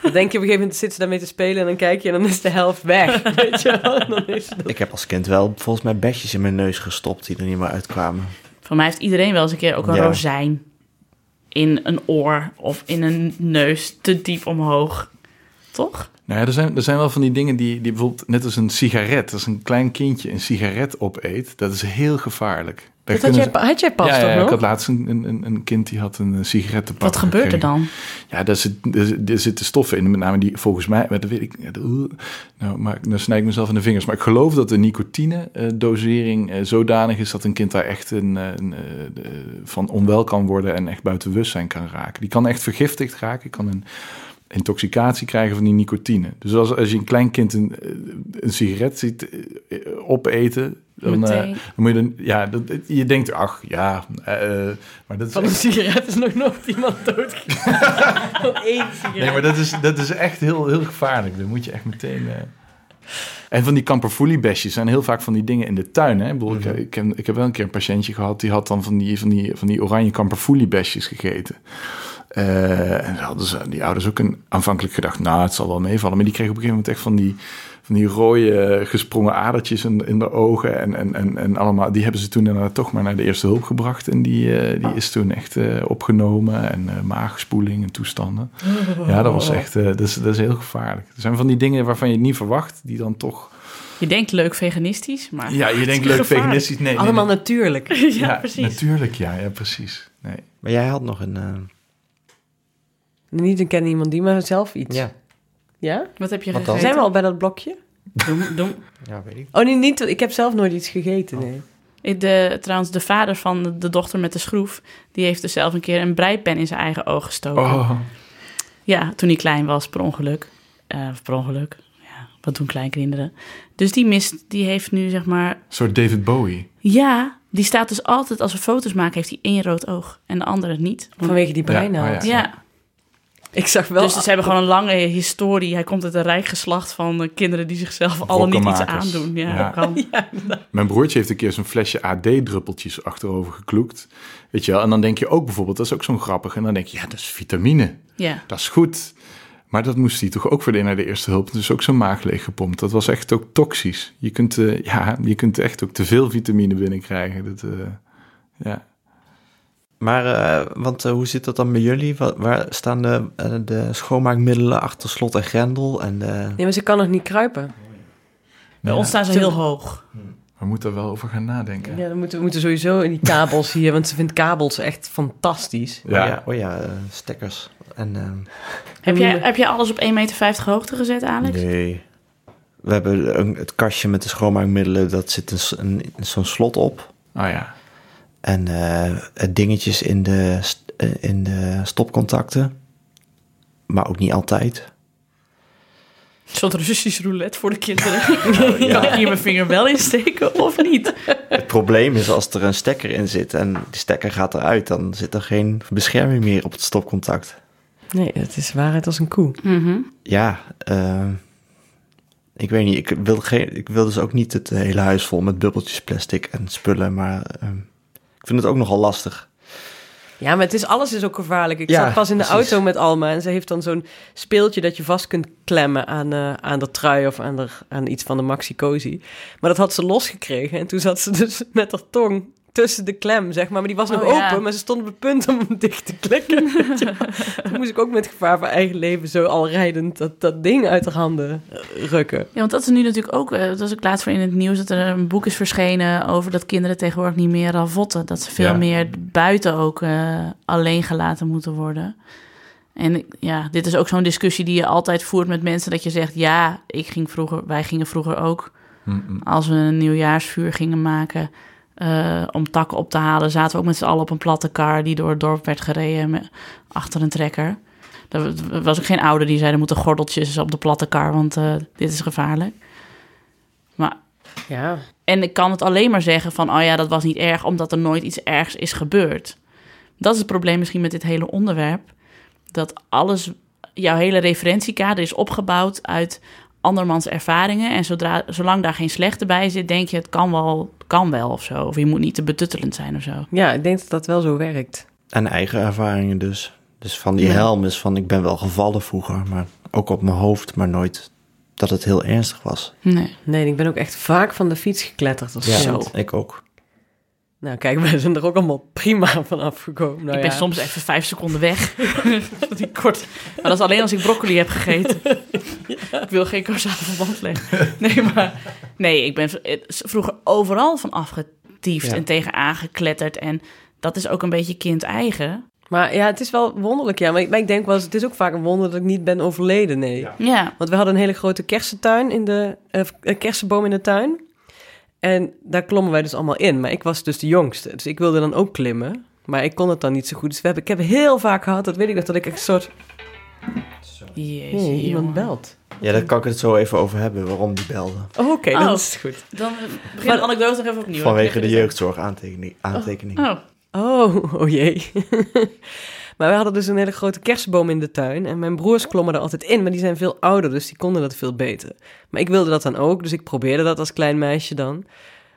Dan denk je op een gegeven moment zit ze daarmee te spelen... en dan kijk je en dan is de helft weg. Weet je wel? Dan is het... Ik heb als kind wel volgens mij besjes in mijn neus gestopt die er niet meer uitkwamen. Voor mij heeft iedereen wel eens een keer ook een Ja. rozijn in een oor of in een neus te diep omhoog. Toch? Nou ja, er zijn, er zijn wel van die dingen die, die bijvoorbeeld, net als een sigaret, als een klein kindje een sigaret opeet, dat is heel gevaarlijk. Daar Dat had, jij, ze- had jij pas ja, toch ja, nog? ik had laatst een, een, een kind die had een sigaret te pakken. Wat gebeurt er dan? Ja, daar, zit, er, er zitten stoffen in, met name die volgens mij, maar dat weet ik, nou, maar dan snijd ik mezelf in de vingers. Maar ik geloof dat de nicotine-dosering eh, zodanig is dat een kind daar echt een, eh, eh, van onwel kan worden en echt buiten bewustzijn kan raken. Die kan echt vergiftigd raken, kan een intoxicatie krijgen van die nicotine. Dus als, als je een klein kind een, eh, een sigaret ziet eh, opeten, dan, eh, dan moet je dan, ja, dat, je denkt, ach ja, maar dat is Van een echt- sigaret is nog nooit iemand doodgegaan. Van één sigaret. Nee, maar dat is, dat is echt heel, heel gevaarlijk. Dan moet je echt meteen... En van die kamperfoeliebesjes zijn heel vaak van die dingen in de tuin. Hè? Ik, bedoel, ik, ik, heb, ik heb wel een keer een patiëntje gehad... die had dan van die, van die, van die oranje kamperfoeliebesjes gegeten. Eh, en hadden ze, die ouders ook een, aanvankelijk gedacht... nou, het zal wel meevallen. Maar die kregen op een gegeven moment echt van die... Van die rode gesprongen adertjes in, in de ogen. En, en, en, en allemaal, die hebben ze toen daarna toch maar naar de eerste hulp gebracht. En die, eh, die is toen echt eh, opgenomen. En eh, maagspoeling en toestanden. Ja, dat was echt, eh, dat, is, dat is heel gevaarlijk. Er zijn van die dingen waarvan je het niet verwacht, die dan toch... Je denkt leuk veganistisch, maar... Ja, je denkt leuk gevaarlijk. veganistisch. Nee, Allemaal nee. natuurlijk. ja, precies. Natuurlijk, ja, ja, precies. Nee. Maar jij had nog een... Niet een ken iemand die, maar zelf iets. ja. Ja? Wat heb je Wat dan? gegeten? Zijn we al bij dat blokje? Doem, doem. ja, weet ik. Oh, nee, niet. Ik heb zelf nooit iets gegeten, nee. Ik- De, trouwens, de vader van de, dochter met de schroef... die heeft dus zelf een keer een breipen in zijn eigen oog gestoken. Oh, Ja, toen hij klein was, per ongeluk. Eh, of per ongeluk. Ja, wat doen kleinkinderen? Dus die mist, die heeft nu zeg maar... een soort David Bowie. Ja, die staat dus altijd, als we foto's maken, heeft hij één rood oog. En de andere niet. Vanwege die breinaald. oh Ja, Ik zag wel... dus ze hebben gewoon een lange historie. Hij komt uit een rijk geslacht van eh, kinderen die zichzelf alle niet iets aandoen. Ja, Ja. dat kan. Mijn broertje heeft een keer zo'n flesje AD-druppeltjes achterover gekloekt. Weet je wel? En dan denk je ook bijvoorbeeld, dat is ook zo'n grappig. En dan denk je, ja, dat is vitamine. ja. Dat is goed. Maar dat moest hij toch ook voor naar de eerste hulp. Dus ook zijn maag leeggepompt. Dat was echt ook toxisch. Je kunt, eh, ja, je kunt echt ook te veel vitamine binnenkrijgen. Dat, eh, ja. Maar, eh, want eh, hoe zit dat dan bij jullie? Wa- waar staan de, eh, de schoonmaakmiddelen achter slot en grendel? En de... Nee, maar ze kan nog niet kruipen. Bij Ja, ons staan ze heel hoog. We moeten er wel over gaan nadenken. Ja, dan moeten we moeten sowieso in die kabels hier, want ze vindt kabels echt fantastisch. Oh ja, oh ja stekkers. En, Heb jij, heb jij alles op 1,50 meter hoogte gezet, Alex? nee. We hebben een, het kastje met de schoonmaakmiddelen, dat zit een, een, zo'n slot op. Oh ja. En eh, het dingetjes in de, eh, in de stopcontacten. Maar ook niet altijd. Een soort Russisch roulette voor de kinderen. Kan ik hier mijn vinger wel in steken of niet? Het probleem is als er een stekker in zit en die stekker gaat eruit, dan zit er geen bescherming meer op het stopcontact. Nee, het is waarheid als een koe. Mhm. Ja, eh, ik weet niet. Ik wil, geen, ik wil dus ook niet het hele huis vol met bubbeltjes plastic en spullen, maar eh, ik vind het ook nogal lastig. Ja, maar het is, alles is ook gevaarlijk. Ik Ja, zat pas in de precies. auto met Alma en ze heeft dan zo'n speeltje dat je vast kunt klemmen aan, eh, aan de trui of aan, de, aan iets van de Maxi Cozy. Maar dat had ze losgekregen en toen zat ze dus met haar tong tussen de klem, zeg maar. Maar die was nog Oh, ja. open, maar ze stond op het punt om hem dicht te klikken. toen moest ik ook met gevaar voor eigen leven zo al rijdend dat, dat ding uit haar handen eh, rukken. Ja, want dat is nu natuurlijk ook... eh, Dat was ik laatst voor in het nieuws... dat er een boek is verschenen over dat kinderen tegenwoordig niet meer ravotten. Dat ze veel Ja. meer buiten ook eh, alleen gelaten moeten worden. En ja, dit is ook zo'n discussie die je altijd voert met mensen... dat je zegt, ja, ik ging vroeger, wij gingen vroeger ook... Als we een nieuwjaarsvuur gingen maken... eh, om takken op te halen, zaten we ook met z'n allen op een platte kar... die door het dorp werd gereden met, achter een trekker. Er was ook geen ouder die zei... er moeten gordeltjes op de platte kar, want eh, dit is gevaarlijk. Maar, Ja, en ik kan het alleen maar zeggen van... oh ja, dat was niet erg, omdat er nooit iets ergs is gebeurd. Dat is het probleem misschien met dit hele onderwerp. Dat alles, jouw hele referentiekader is opgebouwd uit andermans ervaringen. En zodra, zolang daar geen slechte bij zit, denk je het kan wel, kan wel of zo. Of je moet niet te betuttelend zijn of zo. ja, ik denk dat dat wel zo werkt. En eigen ervaringen dus. Dus van die Ja. helm is van, ik ben wel gevallen vroeger, maar ook op mijn hoofd, maar nooit dat het heel ernstig was. Nee. Nee, ik ben ook echt vaak van de fiets gekletterd. als Ja, ik ook. Nou, kijk, wij zijn er ook allemaal prima van afgekomen. Nou, ik ben ja. soms even vijf seconden weg. Die kort. Maar dat is alleen als ik broccoli heb gegeten. Ik wil geen causale verband leggen. Nee, maar... Nee, ik ben vroeger overal van afgetiefd Ja. en tegen aangekletterd. En dat is ook een beetje kind-eigen. Maar ja, het is wel wonderlijk, ja. Maar ik, maar ik denk wel eens, het is ook vaak een wonder dat ik niet ben overleden, nee. Ja. Want we hadden een hele grote kersentuin in de... eh, een kersenboom in de tuin. En daar klommen wij dus allemaal in. Maar ik was dus de jongste. Dus ik wilde dan ook klimmen. Maar ik kon het dan niet zo goed. Dus we hebben, ik heb heel vaak gehad, dat weet ik nog, dat ik echt een soort... Jezus, iemand jongen. belt. Ja, daar kan ik het zo even over hebben, waarom die belde. Oh, oké, Oh. dat is goed. Dan begin de anekdote nog even opnieuw. Vanwege de jeugdzorg aantekening. aantekening. eens. Oh, Oh, oh jee. Maar we hadden dus een hele grote kersenboom in de tuin. En mijn broers klommen er altijd in, maar die zijn veel ouder, dus die konden dat veel beter. Maar ik wilde dat dan ook, dus ik probeerde dat als klein meisje dan.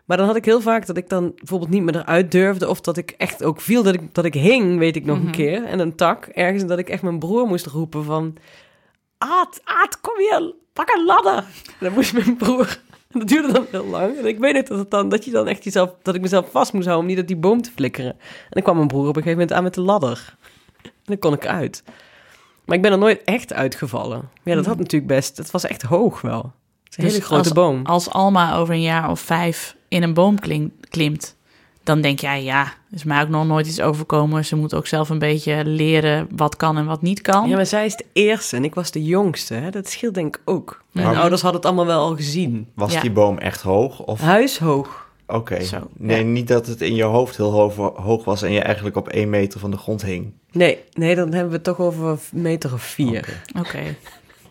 Maar dan had ik heel vaak dat ik dan bijvoorbeeld niet meer eruit durfde... of dat ik echt ook viel, dat ik, dat ik hing, weet ik nog Mhm. een keer. En een tak ergens, en dat ik echt mijn broer moest roepen van... Aad, Aad, kom hier, pak een ladder. En dan moest mijn broer... En dat duurde dan heel lang. En ik weet niet dat, het dan, dat, je dan echt jezelf, dat ik mezelf vast moest houden om niet op die boom te flikkeren. En dan kwam mijn broer op een gegeven moment aan met de ladder. En dan kon ik uit. Maar ik ben er nooit echt uitgevallen. Maar Ja, dat had natuurlijk best... Het was echt hoog wel. Het is een Dus hele grote als- boom. Als Alma over een jaar of vijf in een boom klim- klimt, dan denk jij, ja, er is mij ook nog nooit iets overkomen. Ze moet ook zelf een beetje leren wat kan en wat niet kan. Ja, maar zij is de eerste en ik was de jongste. Hè? Dat scheelt denk ik ook. Mijn Maar- ouders hadden het allemaal wel al gezien. Was Ja. die boom echt hoog? Of Huishoog. Oké. Zo, Nee, ja. niet dat het in je hoofd heel hoog, hoog was en je eigenlijk op één meter van de grond hing. Nee, nee, dan hebben we het toch over een meter of vier. Oké.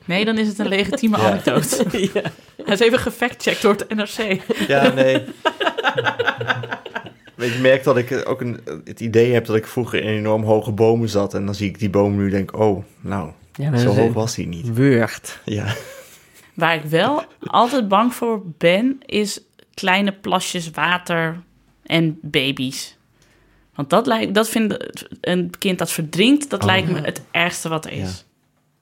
Nee, dan is het een legitieme Ja. anekdote. ja. Hij is even gefactcheckt door het NRC. Ja, nee. Ik merk dat ik ook een, het idee heb dat ik vroeger in enorm hoge bomen zat. En dan zie ik die boom nu en denk, oh, nou, ja zo hoog was die niet. Weurt. Ja, Waar ik wel altijd bang voor ben, is kleine plasjes water en baby's. Want dat, lijkt, dat vindt een kind dat verdrinkt, dat Oh. lijkt me het ergste wat er is.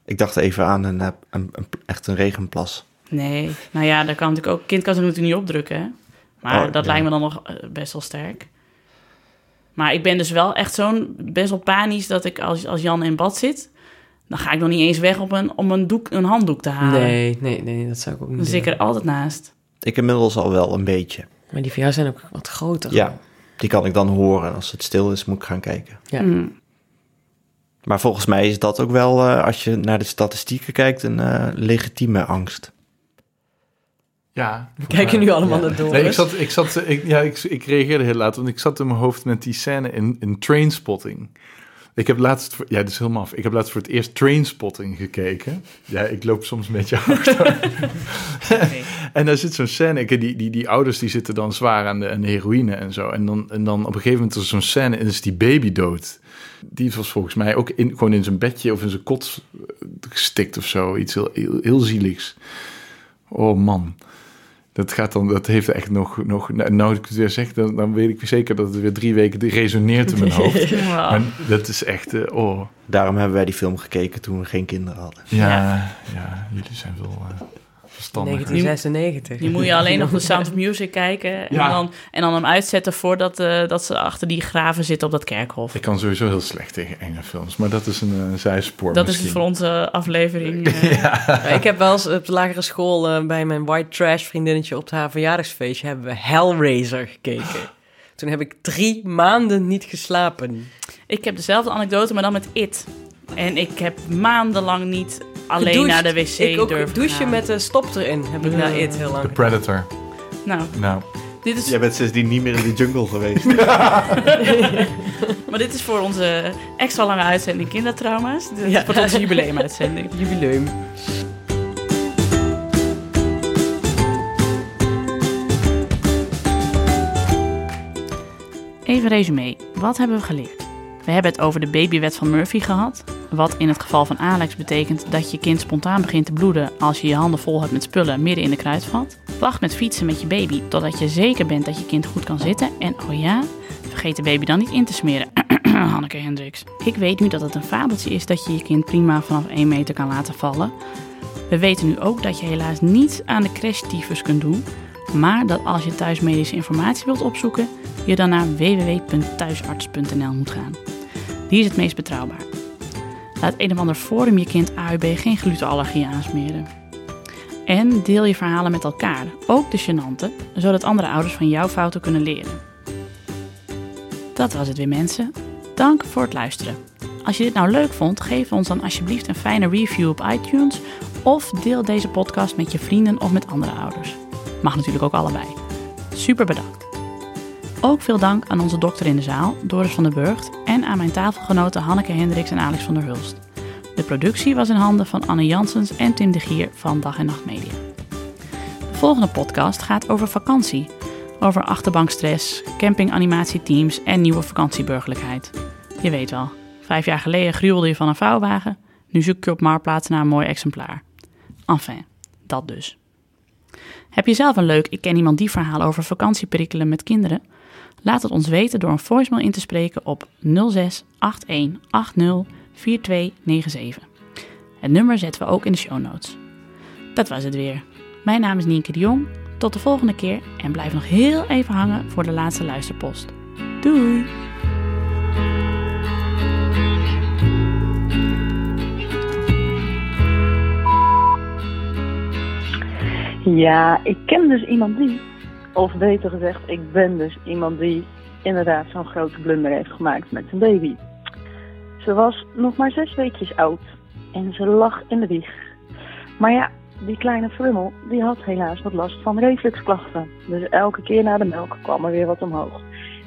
ik dacht even aan een, eh, een, een- echt een regenplas. Nee, nou ja, daar kan natuurlijk ook. Kind kan ze natuurlijk niet opdrukken, hè? Maar Oh, dat ja. lijkt me dan nog eh, best wel sterk. Maar ik ben dus wel echt zo'n best wel panisch dat ik als, als Jan in bad zit, dan ga ik nog niet eens weg op een, om een, doek, een handdoek te halen. Nee, nee, nee, dat zou ik ook niet Dan zit ik doen. er altijd naast. Ik inmiddels al wel een beetje. Maar die van jou zijn ook wat groter. Ja, die kan ik dan horen. En als het stil is, moet ik gaan kijken. Ja. Hmm. Maar volgens mij is dat ook wel, eh, als je naar de statistieken kijkt, een eh, legitieme angst. Ja. We kijken nu allemaal Ja. naar door. Nee, ik zat, ik zat, ik, ja, ik, ik reageerde heel laat, want ik zat in mijn hoofd met die scène in, in Trainspotting. Ik heb laatst, voor- ja, dat is helemaal af. Ik heb laatst voor het eerst Trainspotting gekeken. Ja, ik loop soms met je achter. en daar zit zo'n scène, die, die, die ouders die zitten dan zwaar aan de, aan de heroïne en zo. En dan, en dan op een gegeven moment is er zo'n scène en is die baby dood. Die was volgens mij ook in, gewoon in zijn bedje of in zijn kot gestikt of zo. Iets heel, heel, heel zieligs. Oh man. Dat gaat dan, dat heeft echt nog, nog nou, nou ik het weer zeg, dan, dan weet ik zeker dat het weer drie weken resoneert in mijn hoofd. Maar dat is echt, eh, oh, Daarom hebben wij die film gekeken toen we geen kinderen hadden. ja, ja, jullie zijn wel uh, verstandig. 1996. Die moet je alleen nog de Sound of Music kijken en, Ja. dan, en dan hem uitzetten voordat eh, dat ze achter die graven zitten op dat kerkhof. Ik kan sowieso heel slecht tegen enge films, maar dat is een eh, zijspoor Dat is misschien. het voor onze aflevering. eh. Ja, ik heb wel eens op de lagere school bij mijn white trash vriendinnetje op haar verjaardagsfeestje hebben we Hellraiser gekeken. Toen heb ik drie maanden niet geslapen. Ik heb dezelfde anekdote, maar dan met It. En ik heb maandenlang niet alleen Gedoucht. naar de wc Ik ook douchen gaan. met de stop erin heb ik na Ja. it heel The lang. Predator. Nou, Nou, dit is, Jij bent sindsdien niet meer in de jungle geweest. maar dit is voor onze extra lange uitzending kindertrauma's. Dit is Ja. voor onze jubileumuitzending. Jubileum. Even resume. Wat hebben we geleerd? We hebben het over de babywet van Murphy gehad. Wat in het geval van Alex betekent dat je kind spontaan begint te bloeden als je je handen vol hebt met spullen midden in de kruidvat. Wacht met fietsen met je baby totdat je zeker bent dat je kind goed kan zitten. En oh ja, vergeet de baby dan niet in te smeren. Hanneke Hendricks. Ik weet nu dat het een fabeltje is dat je je kind prima vanaf 1 meter kan laten vallen. We weten nu ook dat je helaas niets aan de crashtyfus kunt doen. Maar dat als je thuis medische informatie wilt opzoeken, je dan naar www.thuisarts.nl moet gaan. Die is het meest betrouwbaar. Laat een of ander forum je kind AUB geen glutenallergie aansmeren. En deel je verhalen met elkaar, ook de gênante, zodat andere ouders van jouw fouten kunnen leren. Dat was het weer mensen. Dank voor het luisteren. Als je dit nou leuk vond, geef ons dan alsjeblieft een fijne review op iTunes of deel deze podcast met je vrienden of met andere ouders. Mag natuurlijk ook allebei. Super bedankt. Ook veel dank aan onze dokter in de zaal, Doris van der Burgt, en aan mijn tafelgenoten Hanneke Hendricks en Alex van der Hulst. De productie was in handen van Anne Janssens en Tim de Gier van Dag en Nacht Media. De volgende podcast gaat over vakantie, over achterbankstress, campinganimatieteams en nieuwe vakantieburgerlijkheid. Je weet wel, vijf jaar geleden gruwelde je van een vouwwagen, nu zoek je op Marktplaats naar een mooi exemplaar. Enfin, dat dus. Heb je zelf een leuk Ik ken iemand die verhaal over vakantieperikelen met kinderen? Laat het ons weten door een voicemail in te spreken op 06 81 80 4297. Het nummer zetten we ook in de show notes. Dat was het weer. Mijn naam is Nienke de Jong. Tot de volgende keer en blijf nog heel even hangen voor de laatste luisterpost. Doei! Ja, ik ken dus iemand die, of beter gezegd, ik ben dus iemand die inderdaad zo'n grote blunder heeft gemaakt met zijn baby. Ze was nog maar zes weekjes oud en ze lag in de wieg. Maar ja, die kleine frummel die had helaas wat last van refluxklachten. Dus elke keer na de melk kwam er weer wat omhoog.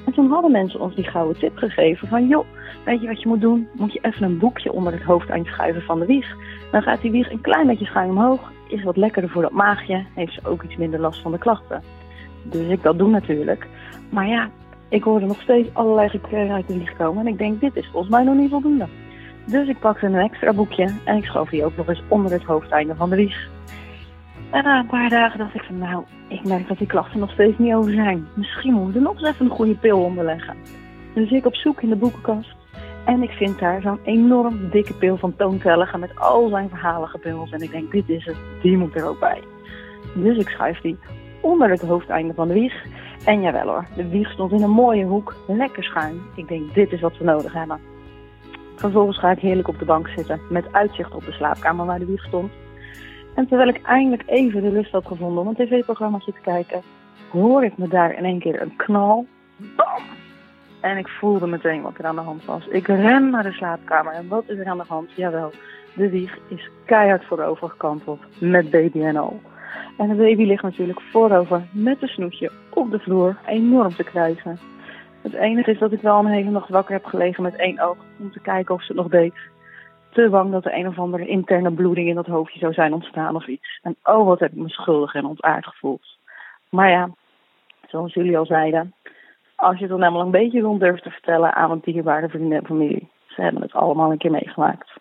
En toen hadden mensen ons die gouden tip gegeven van joh, weet je wat je moet doen? Moet je even een boekje onder het hoofd schuiven van de wieg. Dan gaat die wieg een klein beetje schuin omhoog. Is wat lekkerder voor dat maagje. Heeft ze ook iets minder last van de klachten. Dus ik dat doe natuurlijk. Maar ja, ik hoorde nog steeds allerlei gekregen uit de komen. En ik denk, dit is volgens mij nog niet voldoende. Dus ik pakte een extra boekje en ik schoof die ook nog eens onder het hoofdeinde van de wieg. En na een paar dagen dacht ik van nou, ik merk dat die klachten nog steeds niet over zijn. Misschien moet ik er nog eens even een goede pil onder leggen. Dus ik op zoek in de boekenkast. En ik vind daar zo'n enorm dikke pil van Toon met al zijn verhalen gepils. En ik denk, dit is het, die moet er ook bij. Dus ik schuif die onder het hoofdeinde van de wieg. En jawel hoor, de wieg stond in een mooie hoek, lekker schuin. Ik denk, dit is wat we nodig hebben. Vervolgens ga ik heerlijk op de bank zitten, met uitzicht op de slaapkamer waar de wieg stond. En terwijl ik eindelijk even de lust had gevonden om een tv-programmaatje te kijken, hoor ik me daar in één keer een knal. Bam! En ik voelde meteen wat er aan de hand was. Ik ren naar de slaapkamer en wat is er aan de hand? Jawel, de wieg is keihard voorover gekanteld met baby en al. En de baby ligt natuurlijk voorover met een snoetje op de vloer, enorm te krijgen. Het enige is dat ik wel een hele nacht wakker heb gelegen met één oog om te kijken of ze het nog deed. Te bang dat er een of andere interne bloeding in dat hoofdje zou zijn ontstaan of iets. En oh, wat heb ik me schuldig en ontaard gevoeld. Maar ja, zoals jullie al zeiden, als je het dan helemaal een beetje rond durft te vertellen aan een dierbare vrienden en familie. Ze hebben het allemaal een keer meegemaakt.